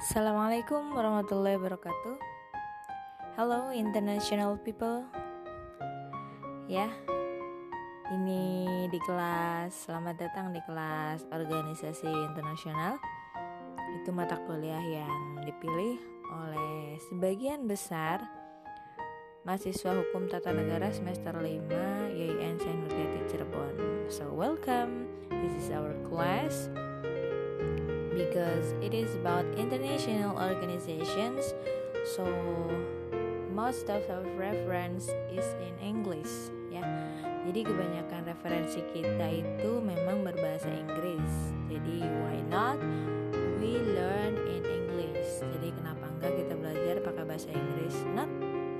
Assalamualaikum warahmatullahi wabarakatuh. Hello international people. Ya. Ini di kelas Selamat datang di kelas Organisasi Internasional. Itu mata kuliah yang dipilih oleh sebagian besar mahasiswa hukum tata negara semester 5 YIN Senurjati Cirebon. So welcome. This is our class because it is about international organizations so most of our reference is in English ya. Jadi kebanyakan referensi kita itu memang berbahasa Inggris. Jadi why not we learn in English? Jadi kenapa enggak kita belajar pakai bahasa Inggris? Not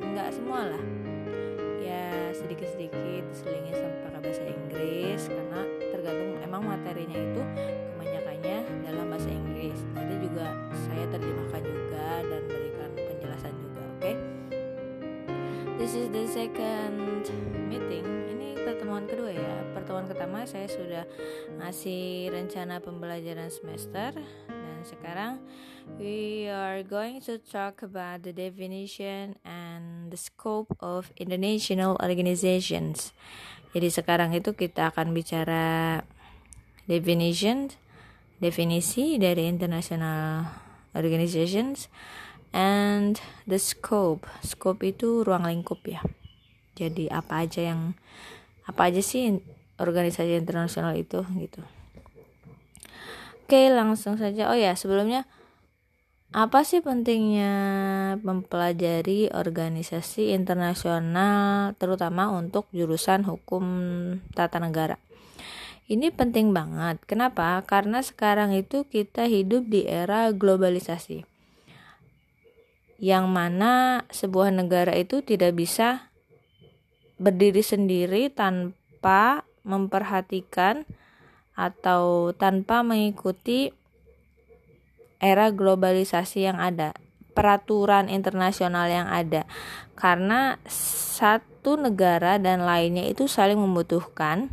enggak semua lah. Ya sedikit-sedikit selingi sampai pakai bahasa Inggris karena tergantung emang materinya itu This is the second meeting. Ini pertemuan kedua ya. Pertemuan pertama saya sudah ngasih rencana pembelajaran semester dan sekarang we are going to talk about the definition and the scope of international organizations. Jadi sekarang itu kita akan bicara definition definisi dari international organizations and the scope scope itu ruang lingkup ya jadi apa aja yang apa aja sih organisasi internasional itu gitu oke langsung saja oh ya sebelumnya apa sih pentingnya mempelajari organisasi internasional terutama untuk jurusan hukum tata negara ini penting banget. Kenapa? Karena sekarang itu kita hidup di era globalisasi. Yang mana sebuah negara itu tidak bisa berdiri sendiri tanpa memperhatikan atau tanpa mengikuti era globalisasi yang ada, peraturan internasional yang ada. Karena satu negara dan lainnya itu saling membutuhkan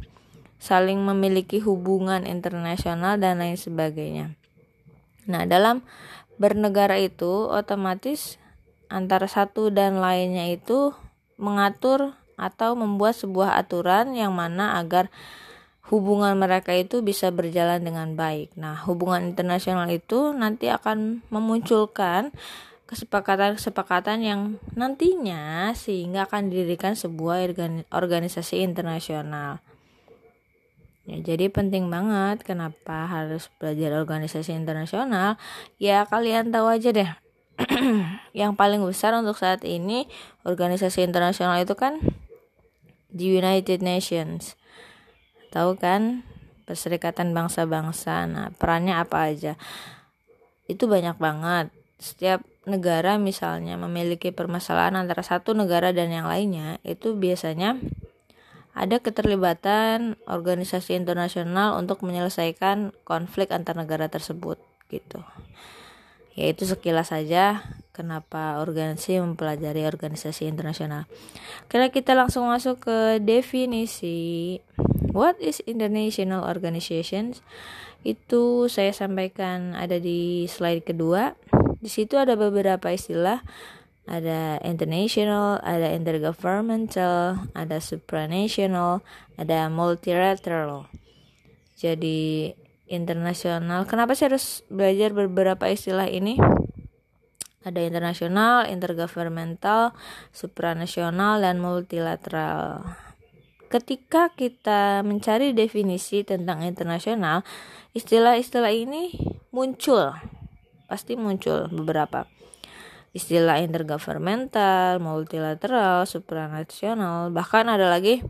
saling memiliki hubungan internasional dan lain sebagainya. Nah, dalam bernegara itu otomatis antara satu dan lainnya itu mengatur atau membuat sebuah aturan yang mana agar hubungan mereka itu bisa berjalan dengan baik. Nah, hubungan internasional itu nanti akan memunculkan kesepakatan-kesepakatan yang nantinya sehingga akan didirikan sebuah organisasi internasional. Ya, jadi penting banget kenapa harus belajar organisasi internasional. Ya kalian tahu aja deh. yang paling besar untuk saat ini organisasi internasional itu kan di United Nations. Tahu kan? Perserikatan bangsa-bangsa. Nah, perannya apa aja? Itu banyak banget. Setiap negara misalnya memiliki permasalahan antara satu negara dan yang lainnya, itu biasanya ada keterlibatan organisasi internasional untuk menyelesaikan konflik antar negara tersebut gitu. Yaitu sekilas saja kenapa organisasi mempelajari organisasi internasional. Kira kita langsung masuk ke definisi what is international organizations? Itu saya sampaikan ada di slide kedua. Di situ ada beberapa istilah ada international, ada intergovernmental, ada supranational, ada multilateral. Jadi internasional. Kenapa sih harus belajar beberapa istilah ini? Ada internasional, intergovernmental, supranasional, dan multilateral. Ketika kita mencari definisi tentang internasional, istilah-istilah ini muncul, pasti muncul beberapa istilah intergovernmental, multilateral, supranasional, bahkan ada lagi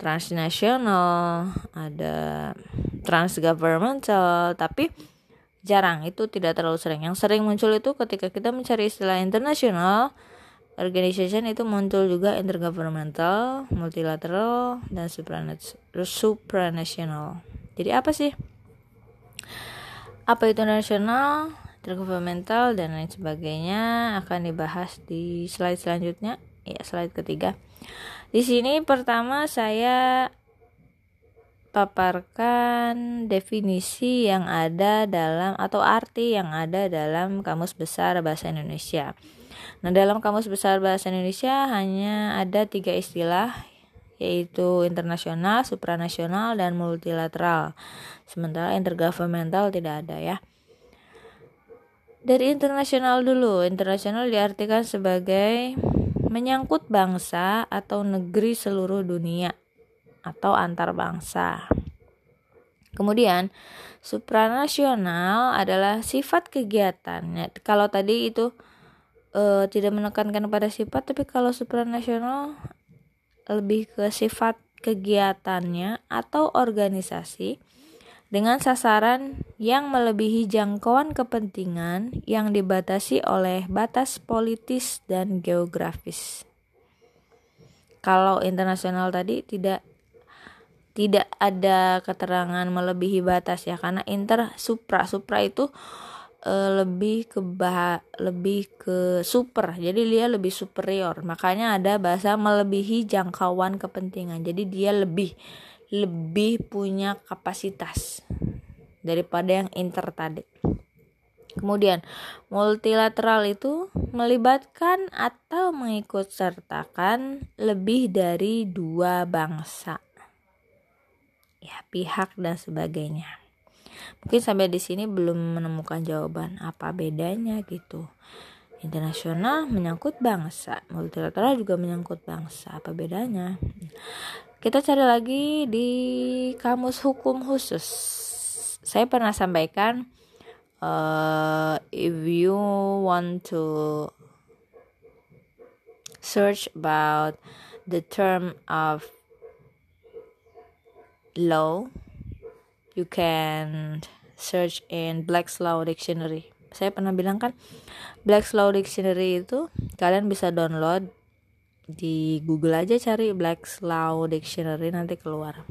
transnasional, ada transgovernmental, tapi jarang itu tidak terlalu sering. Yang sering muncul itu ketika kita mencari istilah internasional, organization itu muncul juga intergovernmental, multilateral, dan supranasional. Jadi apa sih? Apa itu nasional? Intergovernmental dan lain sebagainya akan dibahas di slide selanjutnya ya slide ketiga di sini pertama saya paparkan definisi yang ada dalam atau arti yang ada dalam Kamus Besar Bahasa Indonesia. Nah, dalam Kamus Besar Bahasa Indonesia hanya ada tiga istilah yaitu internasional, supranasional, dan multilateral. Sementara intergovernmental tidak ada ya. Dari internasional dulu, internasional diartikan sebagai menyangkut bangsa atau negeri seluruh dunia atau antar bangsa. Kemudian, supranasional adalah sifat kegiatan. Kalau tadi itu e, tidak menekankan pada sifat, tapi kalau supranasional lebih ke sifat kegiatannya atau organisasi dengan sasaran yang melebihi jangkauan kepentingan yang dibatasi oleh batas politis dan geografis. Kalau internasional tadi tidak tidak ada keterangan melebihi batas ya karena inter supra supra itu e, lebih ke bah lebih ke super. Jadi dia lebih superior. Makanya ada bahasa melebihi jangkauan kepentingan. Jadi dia lebih lebih punya kapasitas daripada yang inter tadi. Kemudian, multilateral itu melibatkan atau mengikut sertakan lebih dari dua bangsa. Ya, pihak dan sebagainya. Mungkin sampai di sini belum menemukan jawaban apa bedanya gitu. Internasional menyangkut bangsa, multilateral juga menyangkut bangsa. Apa bedanya? Kita cari lagi di kamus hukum khusus. Saya pernah sampaikan uh, if you want to search about the term of law, you can search in Black's Law Dictionary. Saya pernah bilang kan Black's Law Dictionary itu kalian bisa download di Google aja cari Black's Law Dictionary nanti keluar.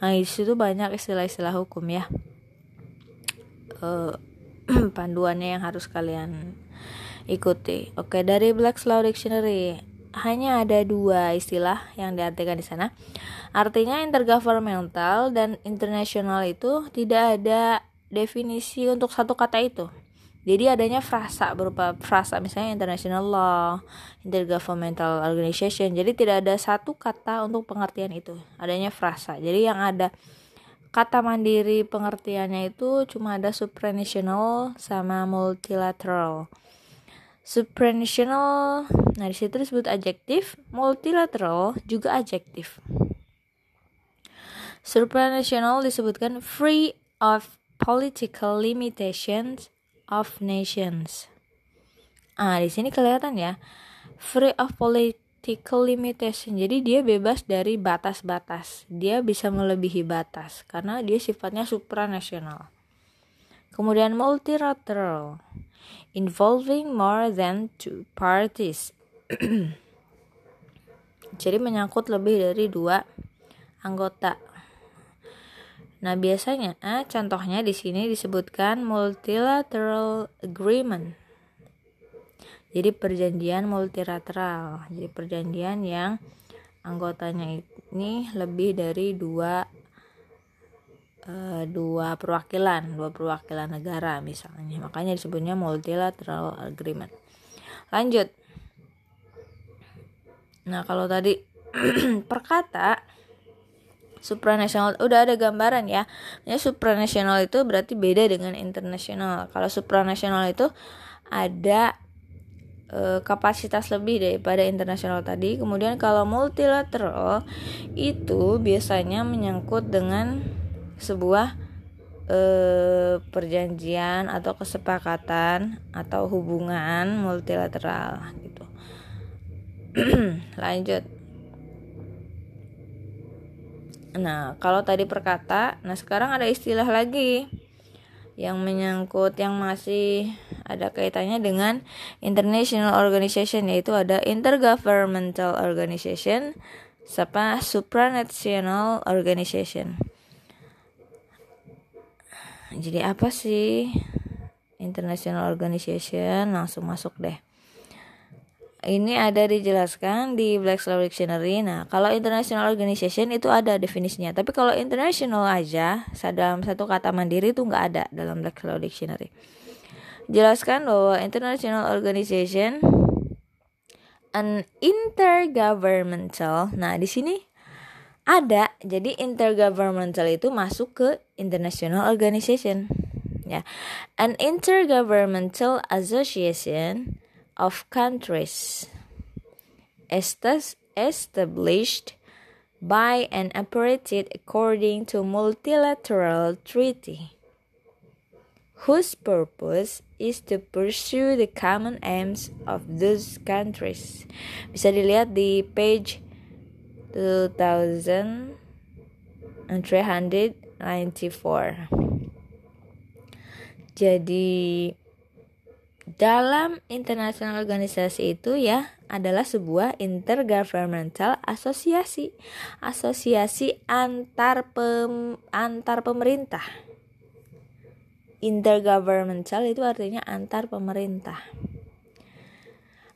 Nah di situ banyak istilah-istilah hukum ya. Uh, panduannya yang harus kalian ikuti. Oke dari Black's Law Dictionary hanya ada dua istilah yang diartikan di sana. Artinya intergovernmental dan internasional itu tidak ada definisi untuk satu kata itu. Jadi adanya frasa berupa frasa misalnya international law, intergovernmental organization. Jadi tidak ada satu kata untuk pengertian itu. Adanya frasa. Jadi yang ada kata mandiri pengertiannya itu cuma ada supranational sama multilateral. Supranational, nah di situ disebut adjektif, multilateral juga adjektif. Supranational disebutkan free of political limitations of Nations. Ah, di sini kelihatan ya. Free of political limitation. Jadi dia bebas dari batas-batas. Dia bisa melebihi batas karena dia sifatnya supranasional. Kemudian multilateral involving more than two parties. Jadi menyangkut lebih dari dua anggota Nah, biasanya ah, contohnya di sini disebutkan multilateral agreement. Jadi perjanjian multilateral. Jadi perjanjian yang anggotanya ini lebih dari dua uh, dua perwakilan, dua perwakilan negara misalnya. Makanya disebutnya multilateral agreement. Lanjut. Nah, kalau tadi perkata supranasional udah ada gambaran ya. Ya supranasional itu berarti beda dengan internasional. Kalau supranasional itu ada e, kapasitas lebih daripada internasional tadi. Kemudian kalau multilateral itu biasanya menyangkut dengan sebuah e, perjanjian atau kesepakatan atau hubungan multilateral gitu. Lanjut. Nah, kalau tadi perkata, nah sekarang ada istilah lagi yang menyangkut yang masih ada kaitannya dengan international organization yaitu ada intergovernmental organization sama supranational organization. Jadi apa sih international organization? Langsung masuk deh. Ini ada dijelaskan di Black's Dictionary. Nah, kalau international organization itu ada definisinya. Tapi kalau international aja, dalam satu kata mandiri itu nggak ada dalam Black's Dictionary. Jelaskan bahwa international organization an intergovernmental. Nah, di sini ada. Jadi intergovernmental itu masuk ke international organization. Ya. An intergovernmental association of countries established by and operated according to multilateral treaty whose purpose is to pursue the common aims of those countries. Bisa dilihat di page 2394. Jadi dalam international organisasi itu ya adalah sebuah intergovernmental asosiasi, asosiasi antar pem, antar pemerintah. Intergovernmental itu artinya antar pemerintah.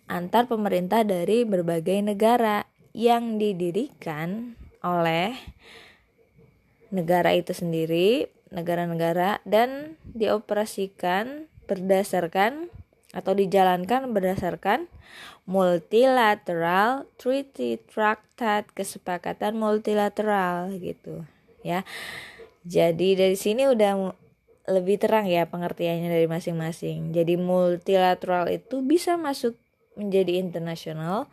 Antar pemerintah dari berbagai negara yang didirikan oleh negara itu sendiri, negara-negara dan dioperasikan berdasarkan atau dijalankan berdasarkan multilateral treaty traktat kesepakatan multilateral gitu ya. Jadi dari sini udah lebih terang ya pengertiannya dari masing-masing. Jadi multilateral itu bisa masuk menjadi internasional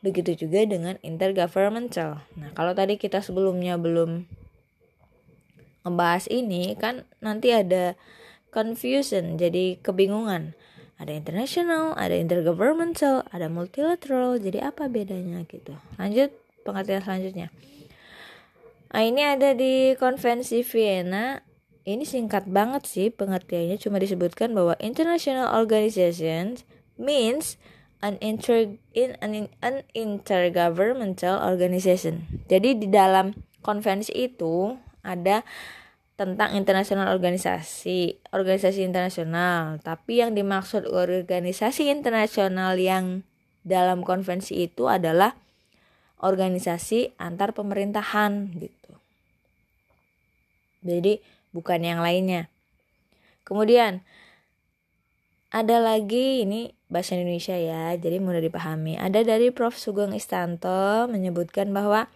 begitu juga dengan intergovernmental. Nah kalau tadi kita sebelumnya belum ngebahas ini kan nanti ada confusion jadi kebingungan ada international, ada intergovernmental, ada multilateral. Jadi apa bedanya gitu? Lanjut pengertian selanjutnya. Nah, ini ada di konvensi Vienna. Ini singkat banget sih pengertiannya cuma disebutkan bahwa international organizations means an inter in an, an intergovernmental organization. Jadi di dalam konvensi itu ada tentang internasional organisasi, organisasi internasional. Tapi yang dimaksud organisasi internasional yang dalam konvensi itu adalah organisasi antar pemerintahan gitu. Jadi bukan yang lainnya. Kemudian ada lagi ini bahasa Indonesia ya, jadi mudah dipahami. Ada dari Prof Sugeng Istanto menyebutkan bahwa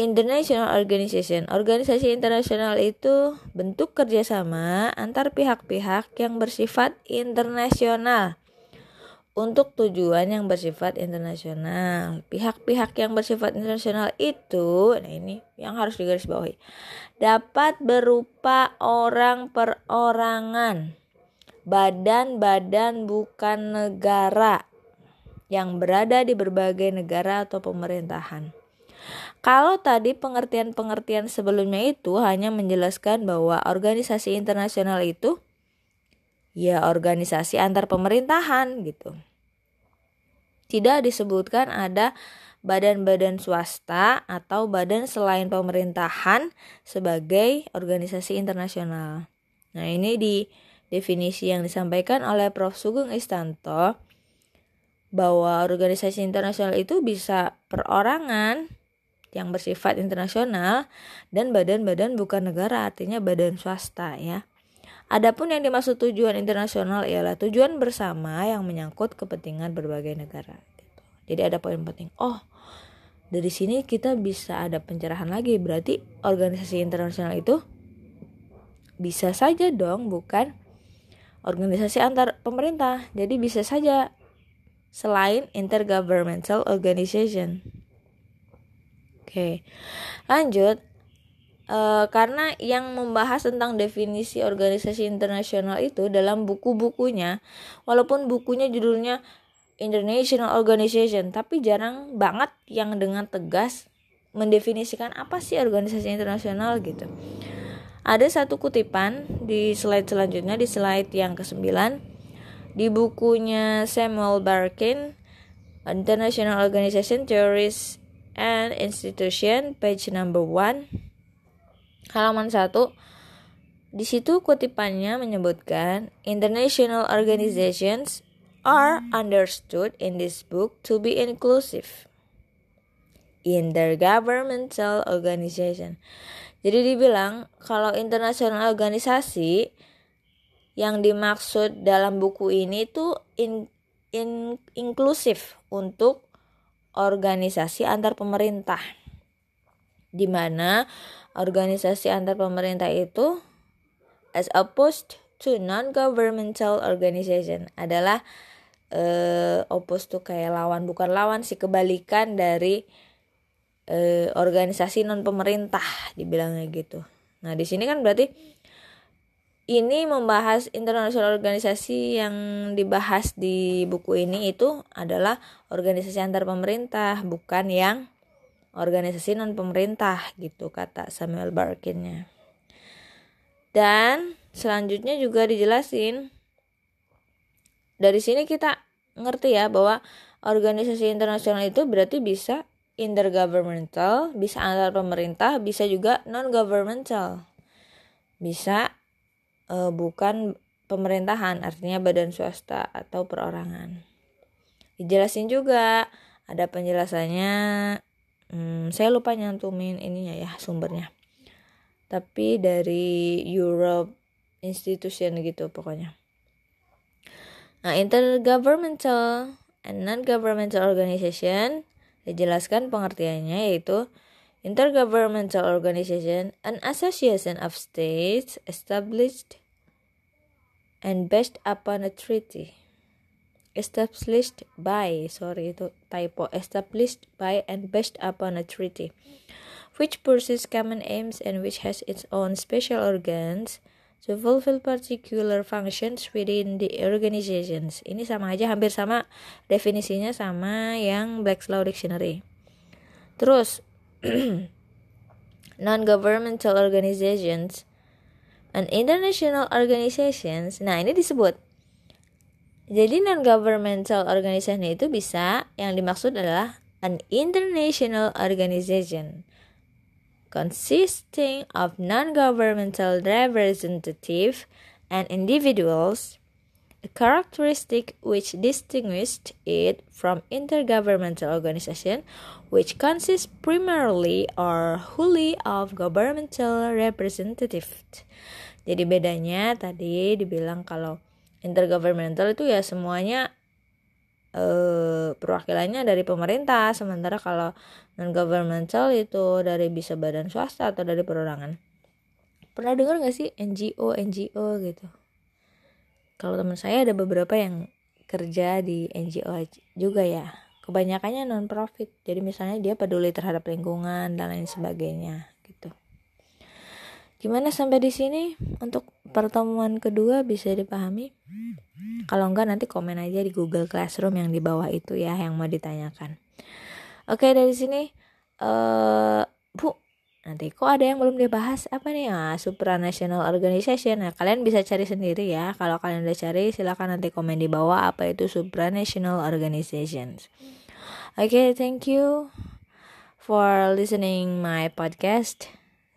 International Organization. Organisasi internasional itu bentuk kerjasama antar pihak-pihak yang bersifat internasional untuk tujuan yang bersifat internasional. Pihak-pihak yang bersifat internasional itu, nah ini yang harus digarisbawahi, dapat berupa orang perorangan, badan-badan bukan negara yang berada di berbagai negara atau pemerintahan. Kalau tadi pengertian-pengertian sebelumnya itu hanya menjelaskan bahwa organisasi internasional itu ya organisasi antar pemerintahan gitu. Tidak disebutkan ada badan-badan swasta atau badan selain pemerintahan sebagai organisasi internasional. Nah, ini di definisi yang disampaikan oleh Prof. Sugeng Istanto bahwa organisasi internasional itu bisa perorangan, yang bersifat internasional dan badan-badan bukan negara artinya badan swasta ya. Adapun yang dimaksud tujuan internasional ialah tujuan bersama yang menyangkut kepentingan berbagai negara. Gitu. Jadi ada poin penting. Oh, dari sini kita bisa ada pencerahan lagi. Berarti organisasi internasional itu bisa saja dong bukan organisasi antar pemerintah. Jadi bisa saja selain intergovernmental organization. Oke, lanjut. Uh, karena yang membahas tentang definisi organisasi internasional itu dalam buku-bukunya, walaupun bukunya judulnya International Organization, tapi jarang banget yang dengan tegas mendefinisikan apa sih organisasi internasional gitu. Ada satu kutipan di slide selanjutnya, di slide yang ke-9, di bukunya Samuel Barkin, International Organization Theories and Institution page number one halaman 1 di situ kutipannya menyebutkan international organizations are understood in this book to be inclusive intergovernmental organization. Jadi dibilang kalau international organisasi yang dimaksud dalam buku ini itu in, in, inklusif untuk organisasi antar pemerintah. Di mana organisasi antar pemerintah itu as opposed to non-governmental organization adalah uh, opposed to kayak lawan bukan lawan sih kebalikan dari eh, organisasi non pemerintah dibilangnya gitu. Nah di sini kan berarti ini membahas internasional organisasi yang dibahas di buku ini itu adalah organisasi antar pemerintah bukan yang organisasi non pemerintah gitu kata Samuel Barkinnya. Dan selanjutnya juga dijelasin dari sini kita ngerti ya bahwa organisasi internasional itu berarti bisa intergovernmental, bisa antar pemerintah, bisa juga non governmental. Bisa uh, bukan pemerintahan, artinya badan swasta atau perorangan. Dijelasin juga ada penjelasannya. Hmm, saya lupa nyantumin ininya ya sumbernya. Tapi dari Europe Institution gitu pokoknya. Nah, intergovernmental and non-governmental organization Dijelaskan pengertiannya yaitu Intergovernmental Organization, an association of states established and based upon a treaty. Established by, sorry itu typo, established by and based upon a treaty, which pursues common aims and which has its own special organs to fulfill particular functions within the organizations. Ini sama aja hampir sama definisinya sama yang Black's Law Dictionary. Terus non-governmental organizations and international organizations. Nah, ini disebut. Jadi non-governmental organization itu bisa yang dimaksud adalah an international organization consisting of non-governmental representative and individuals, a characteristic which distinguished it from intergovernmental organization, which consists primarily or wholly of governmental representative. Jadi bedanya tadi dibilang kalau intergovernmental itu ya semuanya eh, perwakilannya dari pemerintah sementara kalau non governmental itu dari bisa badan swasta atau dari perorangan pernah dengar gak sih NGO NGO gitu kalau teman saya ada beberapa yang kerja di NGO juga ya. Kebanyakannya non profit jadi misalnya dia peduli terhadap lingkungan dan lain sebagainya gitu. Gimana sampai di sini? Untuk pertemuan kedua bisa dipahami? Kalau enggak nanti komen aja di Google Classroom yang di bawah itu ya yang mau ditanyakan. Oke dari sini uh, Bu nanti kok ada yang belum dibahas? Apa nih? Ah supranational organization. Nah kalian bisa cari sendiri ya. Kalau kalian udah cari silahkan nanti komen di bawah apa itu supranational organizations. Oke okay, thank you for listening my podcast.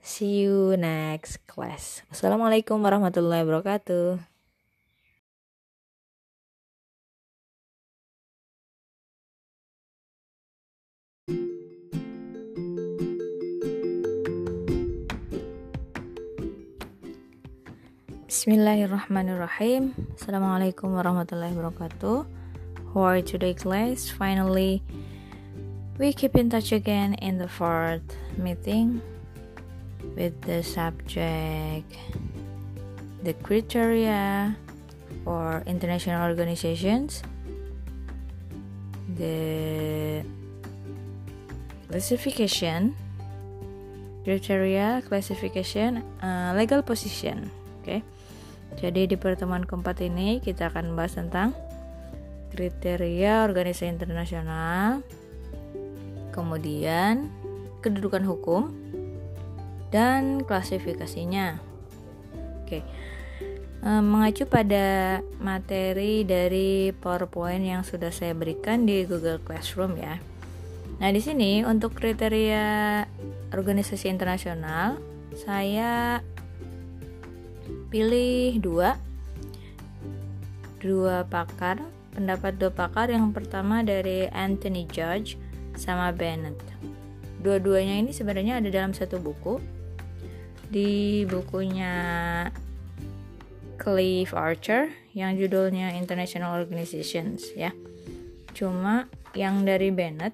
See you next class. Assalamualaikum warahmatullahi wabarakatuh Bismillahirrahmanirrahim. Assalamualaikum warahmatullahi wabarakatuh. For today class, finally we keep in touch again in the fourth meeting with the subject the criteria for international organizations the classification criteria classification uh, legal position okay? Jadi di pertemuan keempat ini kita akan membahas tentang kriteria organisasi internasional, kemudian kedudukan hukum dan klasifikasinya. Oke. E, mengacu pada materi dari PowerPoint yang sudah saya berikan di Google Classroom ya. Nah, di sini untuk kriteria organisasi internasional saya pilih dua dua pakar pendapat dua pakar yang pertama dari Anthony Judge sama Bennett. Dua-duanya ini sebenarnya ada dalam satu buku. Di bukunya Clive Archer yang judulnya International Organizations ya. Cuma yang dari Bennett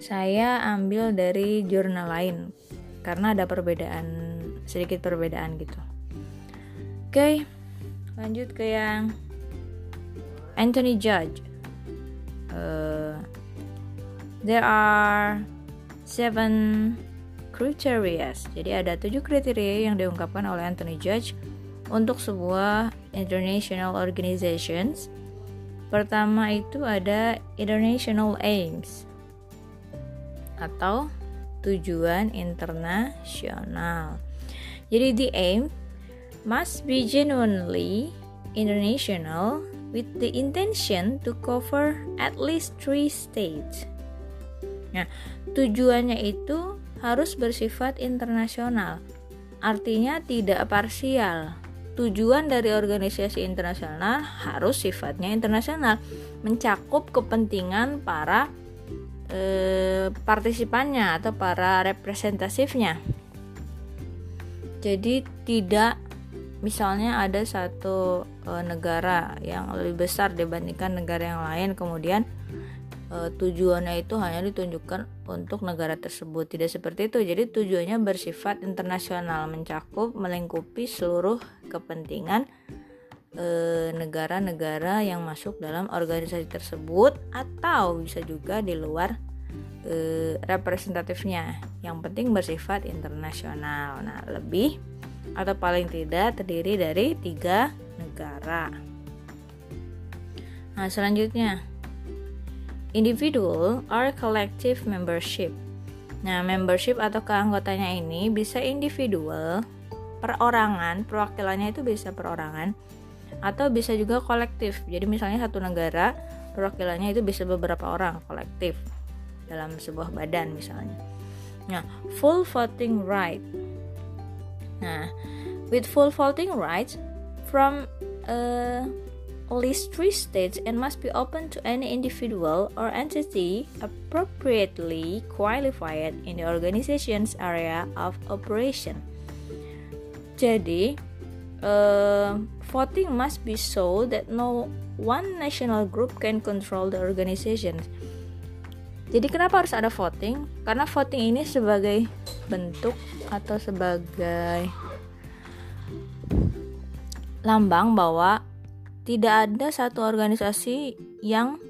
saya ambil dari jurnal lain karena ada perbedaan sedikit perbedaan gitu. Oke, lanjut ke yang Anthony Judge. Uh, there are seven criteria. Jadi ada tujuh kriteria yang diungkapkan oleh Anthony Judge untuk sebuah international organizations. Pertama itu ada international aims atau tujuan internasional. Jadi the aim must be genuinely international with the intention to cover at least three states. Nah, tujuannya itu harus bersifat internasional. Artinya tidak parsial. Tujuan dari organisasi internasional harus sifatnya internasional, mencakup kepentingan para eh, partisipannya atau para representatifnya. Jadi tidak misalnya ada satu e, negara yang lebih besar dibandingkan negara yang lain kemudian e, tujuannya itu hanya ditunjukkan untuk negara tersebut. Tidak seperti itu. Jadi tujuannya bersifat internasional mencakup melingkupi seluruh kepentingan negara-negara yang masuk dalam organisasi tersebut atau bisa juga di luar e, representatifnya yang penting bersifat internasional nah lebih atau paling tidak terdiri dari tiga negara. Nah, selanjutnya individual or collective membership. Nah, membership atau keanggotanya ini bisa individual, perorangan, perwakilannya itu bisa perorangan atau bisa juga kolektif. Jadi misalnya satu negara perwakilannya itu bisa beberapa orang, kolektif dalam sebuah badan misalnya. Nah, full voting right Nah, with full voting rights from uh, at least three states and must be open to any individual or entity appropriately qualified in the organization's area of operation. Jadi, uh, voting must be so that no one national group can control the organization. Jadi kenapa harus ada voting? Karena voting ini sebagai bentuk atau sebagai lambang bahwa tidak ada satu organisasi yang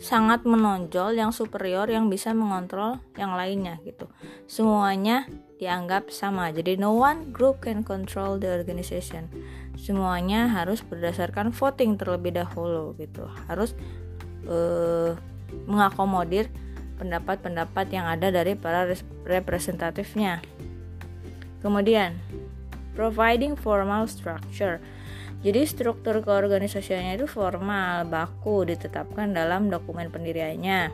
sangat menonjol, yang superior, yang bisa mengontrol yang lainnya gitu. Semuanya dianggap sama. Jadi no one group can control the organization. Semuanya harus berdasarkan voting terlebih dahulu gitu. Harus uh, mengakomodir pendapat-pendapat yang ada dari para representatifnya. Kemudian, providing formal structure. Jadi struktur keorganisasiannya itu formal, baku, ditetapkan dalam dokumen pendiriannya.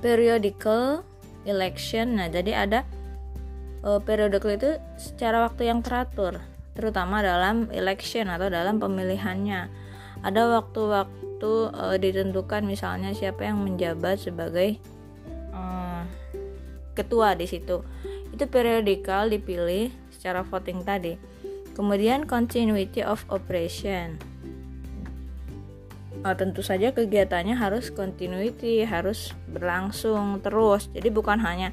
Periodical election. Nah, jadi ada uh, periodical itu secara waktu yang teratur, terutama dalam election atau dalam pemilihannya. Ada waktu-waktu itu uh, ditentukan misalnya siapa yang menjabat sebagai uh, ketua di situ. Itu periodikal dipilih secara voting tadi. Kemudian continuity of operation. Uh, tentu saja kegiatannya harus continuity harus berlangsung terus. Jadi bukan hanya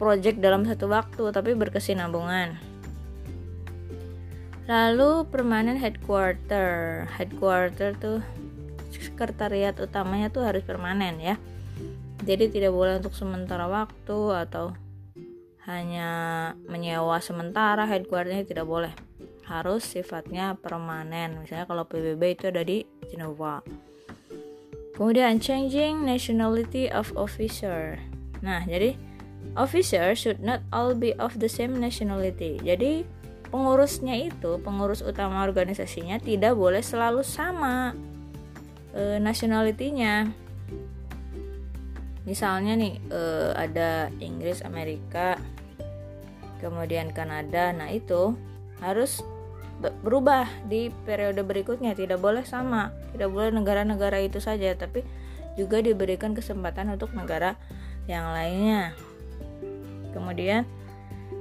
project dalam satu waktu tapi berkesinambungan. Lalu permanent headquarter. Headquarter tuh sekretariat utamanya tuh harus permanen ya. Jadi tidak boleh untuk sementara waktu atau hanya menyewa sementara headquarternya tidak boleh. Harus sifatnya permanen. Misalnya kalau PBB itu ada di Geneva kemudian changing nationality of officer. Nah jadi officer should not all be of the same nationality. Jadi pengurusnya itu pengurus utama organisasinya tidak boleh selalu sama e, nationality-nya. Misalnya nih e, ada Inggris Amerika kemudian Kanada. Nah itu harus berubah di periode berikutnya. Tidak boleh sama tidak boleh negara-negara itu saja tapi juga diberikan kesempatan untuk negara yang lainnya. Kemudian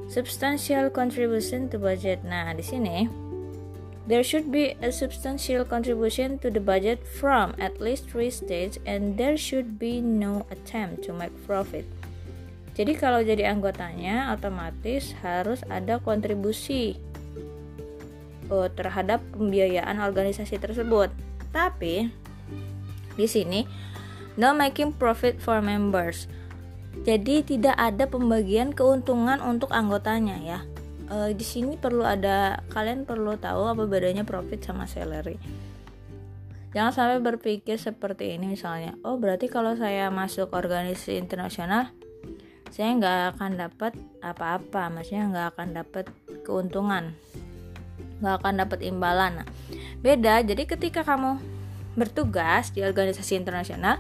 substantial contribution to budget. Nah di sini There should be a substantial contribution to the budget from at least three states and there should be no attempt to make profit. Jadi kalau jadi anggotanya otomatis harus ada kontribusi uh, terhadap pembiayaan organisasi tersebut. Tapi di sini no making profit for members. Jadi tidak ada pembagian keuntungan untuk anggotanya ya. Uh, di sini perlu ada kalian perlu tahu apa bedanya profit sama salary. Jangan sampai berpikir seperti ini misalnya, oh berarti kalau saya masuk organisasi internasional, saya nggak akan dapat apa-apa, maksudnya nggak akan dapat keuntungan nggak akan dapat imbalan. Nah, beda. Jadi ketika kamu bertugas di organisasi internasional,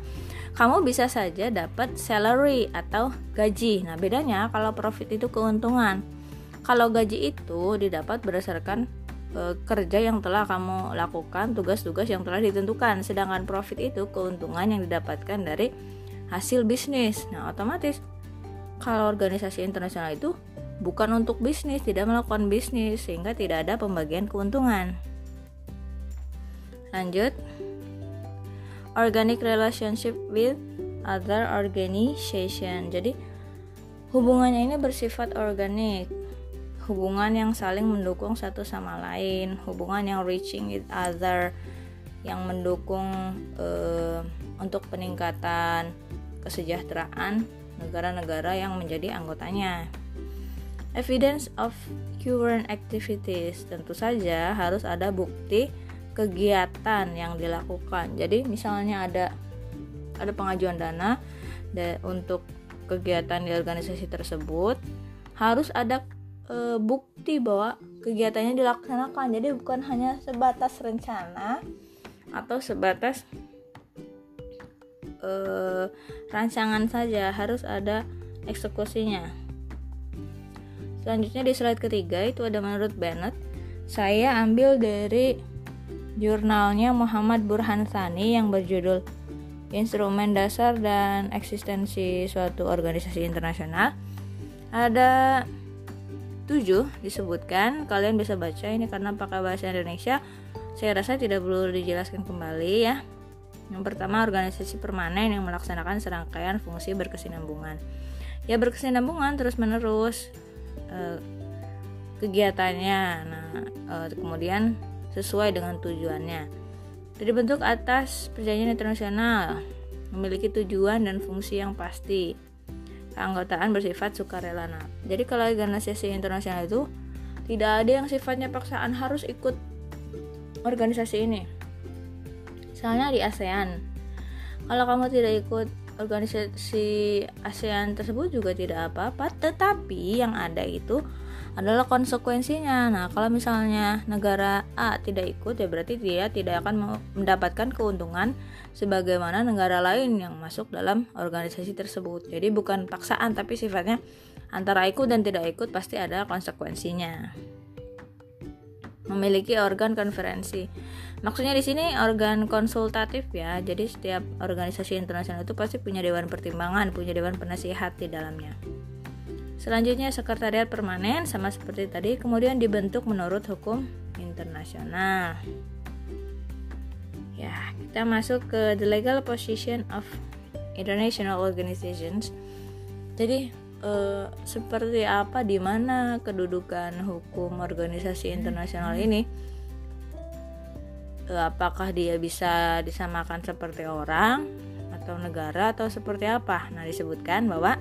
kamu bisa saja dapat salary atau gaji. Nah, bedanya kalau profit itu keuntungan. Kalau gaji itu didapat berdasarkan e, kerja yang telah kamu lakukan, tugas-tugas yang telah ditentukan. Sedangkan profit itu keuntungan yang didapatkan dari hasil bisnis. Nah, otomatis kalau organisasi internasional itu bukan untuk bisnis, tidak melakukan bisnis sehingga tidak ada pembagian keuntungan. Lanjut. Organic relationship with other organization. Jadi hubungannya ini bersifat organik. Hubungan yang saling mendukung satu sama lain, hubungan yang reaching with other yang mendukung uh, untuk peningkatan kesejahteraan negara-negara yang menjadi anggotanya. Evidence of current activities tentu saja harus ada bukti kegiatan yang dilakukan. Jadi misalnya ada ada pengajuan dana de, untuk kegiatan di organisasi tersebut harus ada e, bukti bahwa kegiatannya dilaksanakan. Jadi bukan hanya sebatas rencana atau sebatas e, rancangan saja, harus ada eksekusinya. Selanjutnya di slide ketiga itu ada menurut Bennett. Saya ambil dari jurnalnya Muhammad Burhan Thani yang berjudul Instrumen Dasar dan Eksistensi Suatu Organisasi Internasional. Ada tujuh disebutkan. Kalian bisa baca ini karena pakai bahasa Indonesia. Saya rasa tidak perlu dijelaskan kembali ya. Yang pertama organisasi permanen yang melaksanakan serangkaian fungsi berkesinambungan. Ya berkesinambungan terus menerus uh, kegiatannya. Nah, uh, kemudian sesuai dengan tujuannya. Dibentuk atas perjanjian internasional, memiliki tujuan dan fungsi yang pasti. Keanggotaan bersifat sukarela. Nah, jadi kalau organisasi internasional itu tidak ada yang sifatnya paksaan harus ikut organisasi ini. Misalnya di ASEAN. Kalau kamu tidak ikut organisasi ASEAN tersebut juga tidak apa-apa, tetapi yang ada itu adalah konsekuensinya. Nah, kalau misalnya negara A tidak ikut ya berarti dia tidak akan mendapatkan keuntungan sebagaimana negara lain yang masuk dalam organisasi tersebut. Jadi bukan paksaan tapi sifatnya antara ikut dan tidak ikut pasti ada konsekuensinya memiliki organ konferensi. Maksudnya di sini organ konsultatif ya. Jadi setiap organisasi internasional itu pasti punya dewan pertimbangan, punya dewan penasihat di dalamnya. Selanjutnya sekretariat permanen sama seperti tadi, kemudian dibentuk menurut hukum internasional. Ya, kita masuk ke the legal position of international organizations. Jadi uh, seperti apa di mana kedudukan hukum organisasi internasional ini? Uh, apakah dia bisa disamakan seperti orang atau negara atau seperti apa? Nah disebutkan bahwa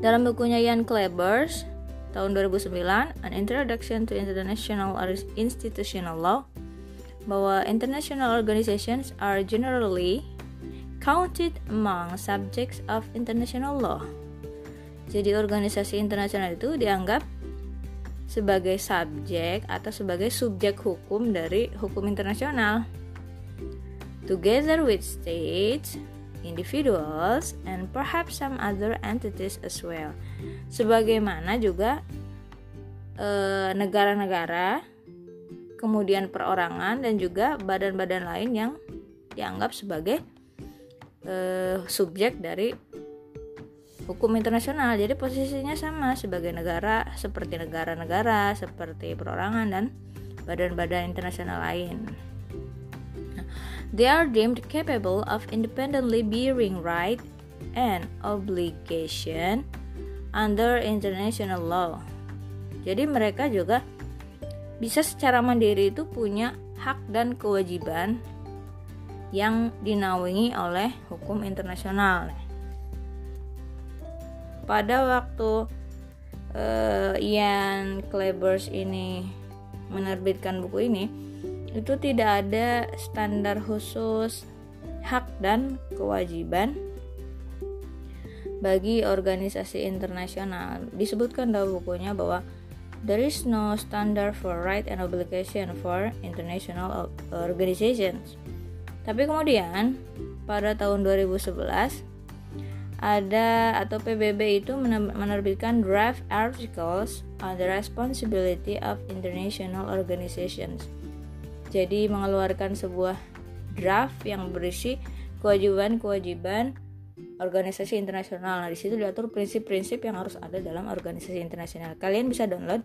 dalam bukunya Ian Klebers tahun 2009 An Introduction to International Institutional Law bahwa international organizations are generally counted among subjects of international law jadi organisasi internasional itu dianggap sebagai subjek atau sebagai subjek hukum dari hukum internasional. Together with states, individuals, and perhaps some other entities as well. Sebagaimana juga eh, negara-negara, kemudian perorangan dan juga badan-badan lain yang dianggap sebagai uh, subjek dari hukum internasional. Jadi posisinya sama sebagai negara seperti negara-negara, seperti perorangan dan badan-badan internasional lain. They are deemed capable of independently bearing right and obligation under international law. Jadi mereka juga bisa secara mandiri itu punya hak dan kewajiban yang dinaungi oleh hukum internasional. Pada waktu uh, Ian Klebers ini menerbitkan buku ini, itu tidak ada standar khusus hak dan kewajiban bagi organisasi internasional. Disebutkan dalam bukunya bahwa There is no standard for right and obligation for international organizations. Tapi kemudian pada tahun 2011 ada atau PBB itu menerbitkan draft articles on the responsibility of international organizations. Jadi mengeluarkan sebuah draft yang berisi kewajiban-kewajiban organisasi internasional. Nah, di situ diatur prinsip-prinsip yang harus ada dalam organisasi internasional. Kalian bisa download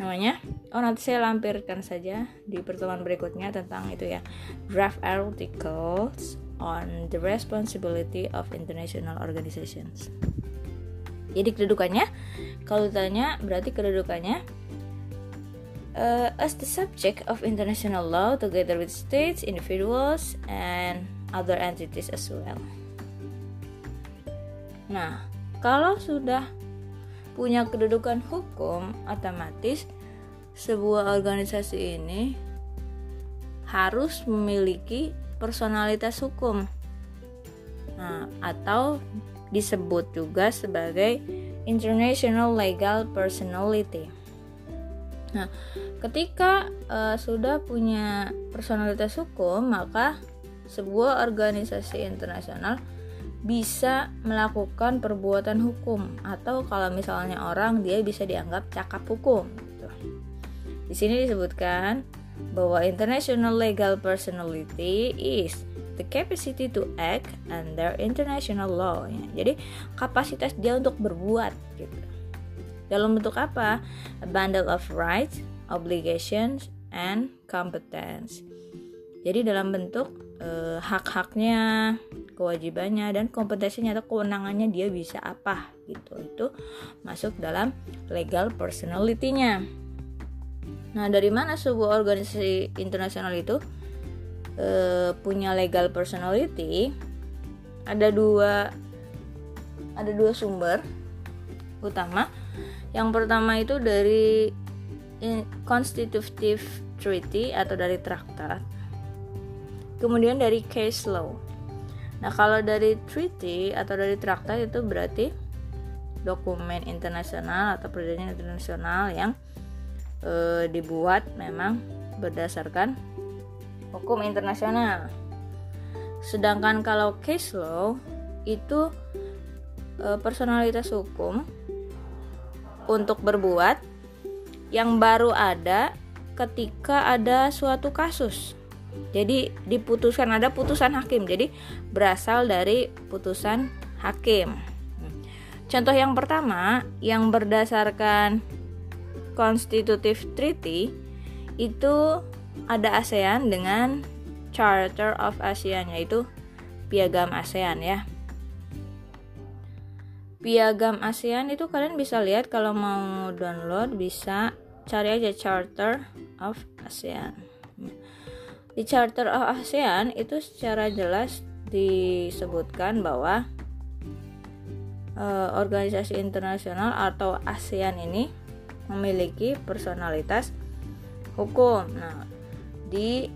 namanya. Oh, nanti saya lampirkan saja di pertemuan berikutnya tentang itu ya. Draft articles on the responsibility of international organizations. Jadi kedudukannya kalau ditanya berarti kedudukannya uh, as the subject of international law together with states, individuals and other entities as well. Nah, kalau sudah punya kedudukan hukum, otomatis sebuah organisasi ini harus memiliki personalitas hukum. Nah, atau disebut juga sebagai international legal personality. Nah, ketika uh, sudah punya personalitas hukum, maka sebuah organisasi internasional bisa melakukan perbuatan hukum atau kalau misalnya orang dia bisa dianggap cakap hukum. Gitu. Di sini disebutkan bahwa international legal personality is the capacity to act under international law. Ya. Jadi kapasitas dia untuk berbuat gitu. Dalam bentuk apa? A bundle of rights, obligations, and competence. Jadi dalam bentuk eh, hak-haknya, kewajibannya dan kompetensinya atau kewenangannya dia bisa apa gitu itu masuk dalam legal personality-nya. Nah dari mana sebuah organisasi internasional itu e, punya legal personality? Ada dua ada dua sumber utama. Yang pertama itu dari constitutive treaty atau dari traktat. Kemudian dari case law. Nah, kalau dari treaty atau dari traktat itu berarti dokumen internasional atau perjanjian internasional yang e, dibuat memang berdasarkan hukum internasional. Sedangkan kalau case law itu e, personalitas hukum untuk berbuat yang baru ada ketika ada suatu kasus jadi diputuskan ada putusan hakim. Jadi berasal dari putusan hakim. Contoh yang pertama yang berdasarkan Constitutive Treaty itu ada ASEAN dengan Charter of ASEAN yaitu Piagam ASEAN ya. Piagam ASEAN itu kalian bisa lihat kalau mau download bisa cari aja Charter of ASEAN. Di Charter of ASEAN itu secara jelas disebutkan bahwa uh, organisasi internasional atau ASEAN ini memiliki personalitas hukum. Nah, di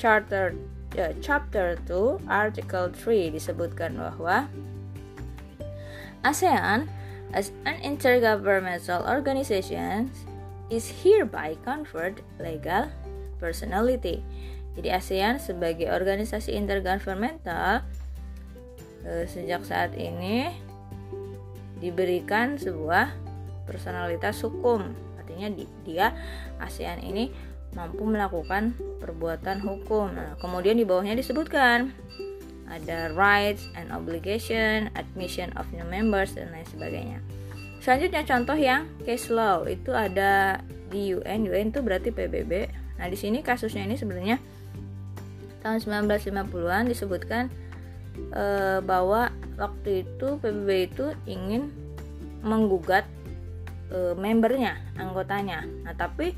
Charter uh, Chapter 2 Article 3 disebutkan bahwa ASEAN as an intergovernmental organization is hereby conferred legal personality. Jadi ASEAN sebagai organisasi intergovernmental eh, sejak saat ini diberikan sebuah personalitas hukum. Artinya dia ASEAN ini mampu melakukan perbuatan hukum. Nah, kemudian di bawahnya disebutkan ada rights and obligation, admission of new members dan lain sebagainya. Selanjutnya contoh yang case law itu ada di UN. UN itu berarti PBB. Nah, di sini kasusnya ini sebenarnya tahun 1950-an disebutkan e, bahwa waktu itu PBB itu ingin menggugat e, membernya, anggotanya. Nah, tapi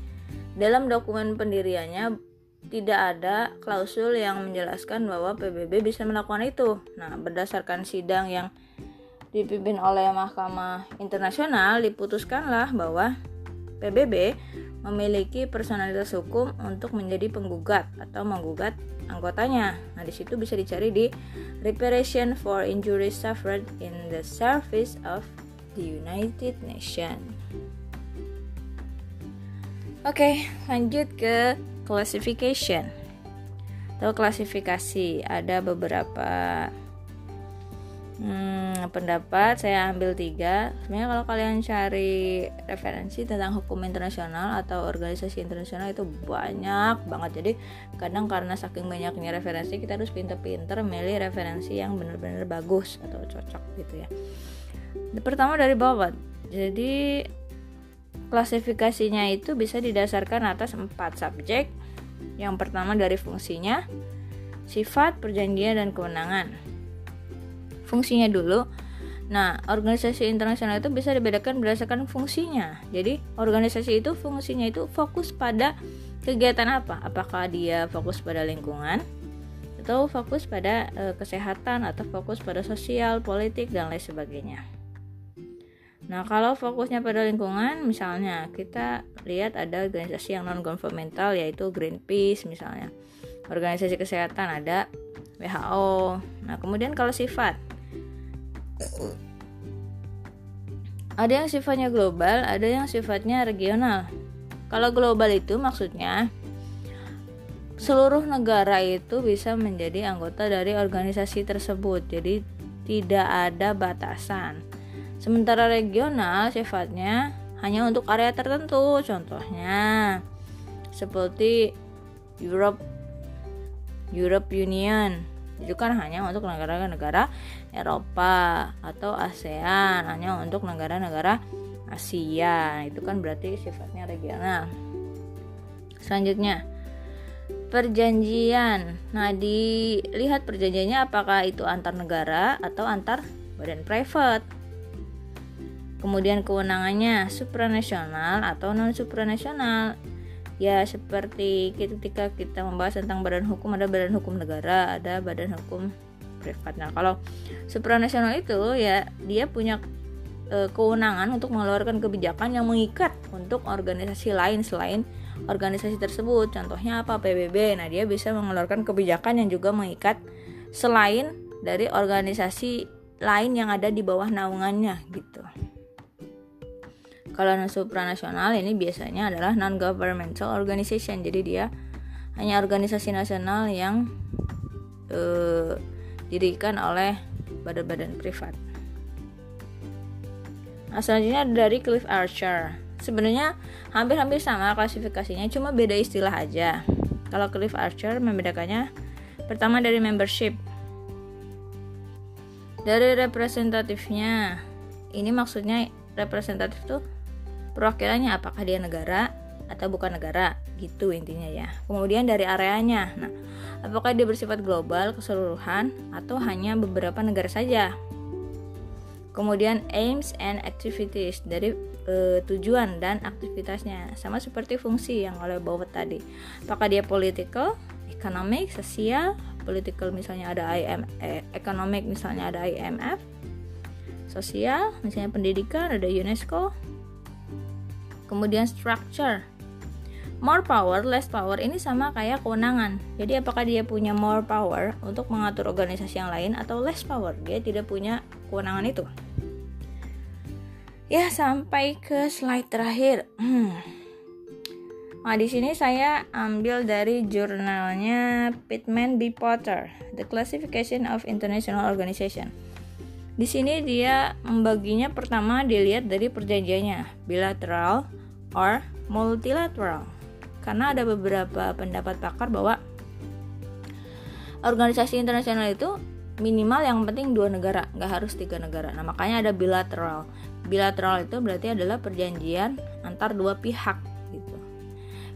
dalam dokumen pendiriannya tidak ada klausul yang menjelaskan bahwa PBB bisa melakukan itu. Nah, berdasarkan sidang yang dipimpin oleh Mahkamah Internasional diputuskanlah bahwa PBB memiliki personalitas hukum untuk menjadi penggugat atau menggugat anggotanya. Nah, di situ bisa dicari di reparation for injuries suffered in the service of the United Nations. Oke, lanjut ke classification atau klasifikasi. Ada beberapa hmm, pendapat saya ambil tiga. Sebenarnya kalau kalian cari referensi tentang hukum internasional atau organisasi internasional itu banyak banget. Jadi kadang karena saking banyaknya referensi kita harus pinter-pinter milih referensi yang benar-benar bagus atau cocok gitu ya. Pertama dari bawah jadi klasifikasinya itu bisa didasarkan atas empat subjek. Yang pertama dari fungsinya sifat perjanjian dan kewenangan fungsinya dulu. Nah, organisasi internasional itu bisa dibedakan berdasarkan fungsinya. Jadi, organisasi itu fungsinya itu fokus pada kegiatan apa? Apakah dia fokus pada lingkungan atau fokus pada e, kesehatan atau fokus pada sosial, politik dan lain sebagainya. Nah, kalau fokusnya pada lingkungan, misalnya kita lihat ada organisasi yang non governmental yaitu Greenpeace misalnya. Organisasi kesehatan ada WHO. Nah, kemudian kalau sifat ada yang sifatnya global, ada yang sifatnya regional. Kalau global itu maksudnya seluruh negara itu bisa menjadi anggota dari organisasi tersebut. Jadi tidak ada batasan. Sementara regional sifatnya hanya untuk area tertentu. Contohnya seperti Europe Europe Union itu kan hanya untuk negara-negara Eropa atau ASEAN hanya untuk negara-negara Asia. Itu kan berarti sifatnya regional. Selanjutnya perjanjian. Nah dilihat perjanjiannya apakah itu antar negara atau antar badan private? Kemudian kewenangannya supranasional atau non supranasional ya seperti ketika kita membahas tentang badan hukum ada badan hukum negara ada badan hukum privat. Nah kalau supranasional itu ya dia punya e, kewenangan untuk mengeluarkan kebijakan yang mengikat untuk organisasi lain selain organisasi tersebut. Contohnya apa? PBB nah dia bisa mengeluarkan kebijakan yang juga mengikat selain dari organisasi lain yang ada di bawah naungannya gitu. Kalau supranasional ini biasanya adalah non governmental organization. Jadi dia hanya organisasi nasional yang uh, didirikan oleh badan-badan privat. Nah, selanjutnya dari Cliff Archer. Sebenarnya hampir-hampir sama klasifikasinya, cuma beda istilah aja. Kalau Cliff Archer membedakannya pertama dari membership. Dari representatifnya. Ini maksudnya representatif tuh perwakilannya apakah dia negara atau bukan negara gitu intinya ya kemudian dari areanya nah apakah dia bersifat global keseluruhan atau hanya beberapa negara saja? Kemudian aims and activities dari e, tujuan dan aktivitasnya sama seperti fungsi yang oleh bawah tadi. Apakah dia political economic sosial? Political misalnya ada IM eh, economic misalnya ada IMF sosial misalnya pendidikan ada UNESCO. Kemudian structure. More power, less power ini sama kayak kewenangan. Jadi apakah dia punya more power untuk mengatur organisasi yang lain atau less power? Dia tidak punya kewenangan itu. Ya, sampai ke slide terakhir. Hmm. Nah, di sini saya ambil dari jurnalnya Pittman B. Potter, The Classification of International Organization. Di sini dia membaginya pertama dilihat dari perjanjiannya, bilateral or multilateral. Karena ada beberapa pendapat pakar bahwa organisasi internasional itu minimal yang penting dua negara, nggak harus tiga negara. Nah makanya ada bilateral. Bilateral itu berarti adalah perjanjian antar dua pihak gitu.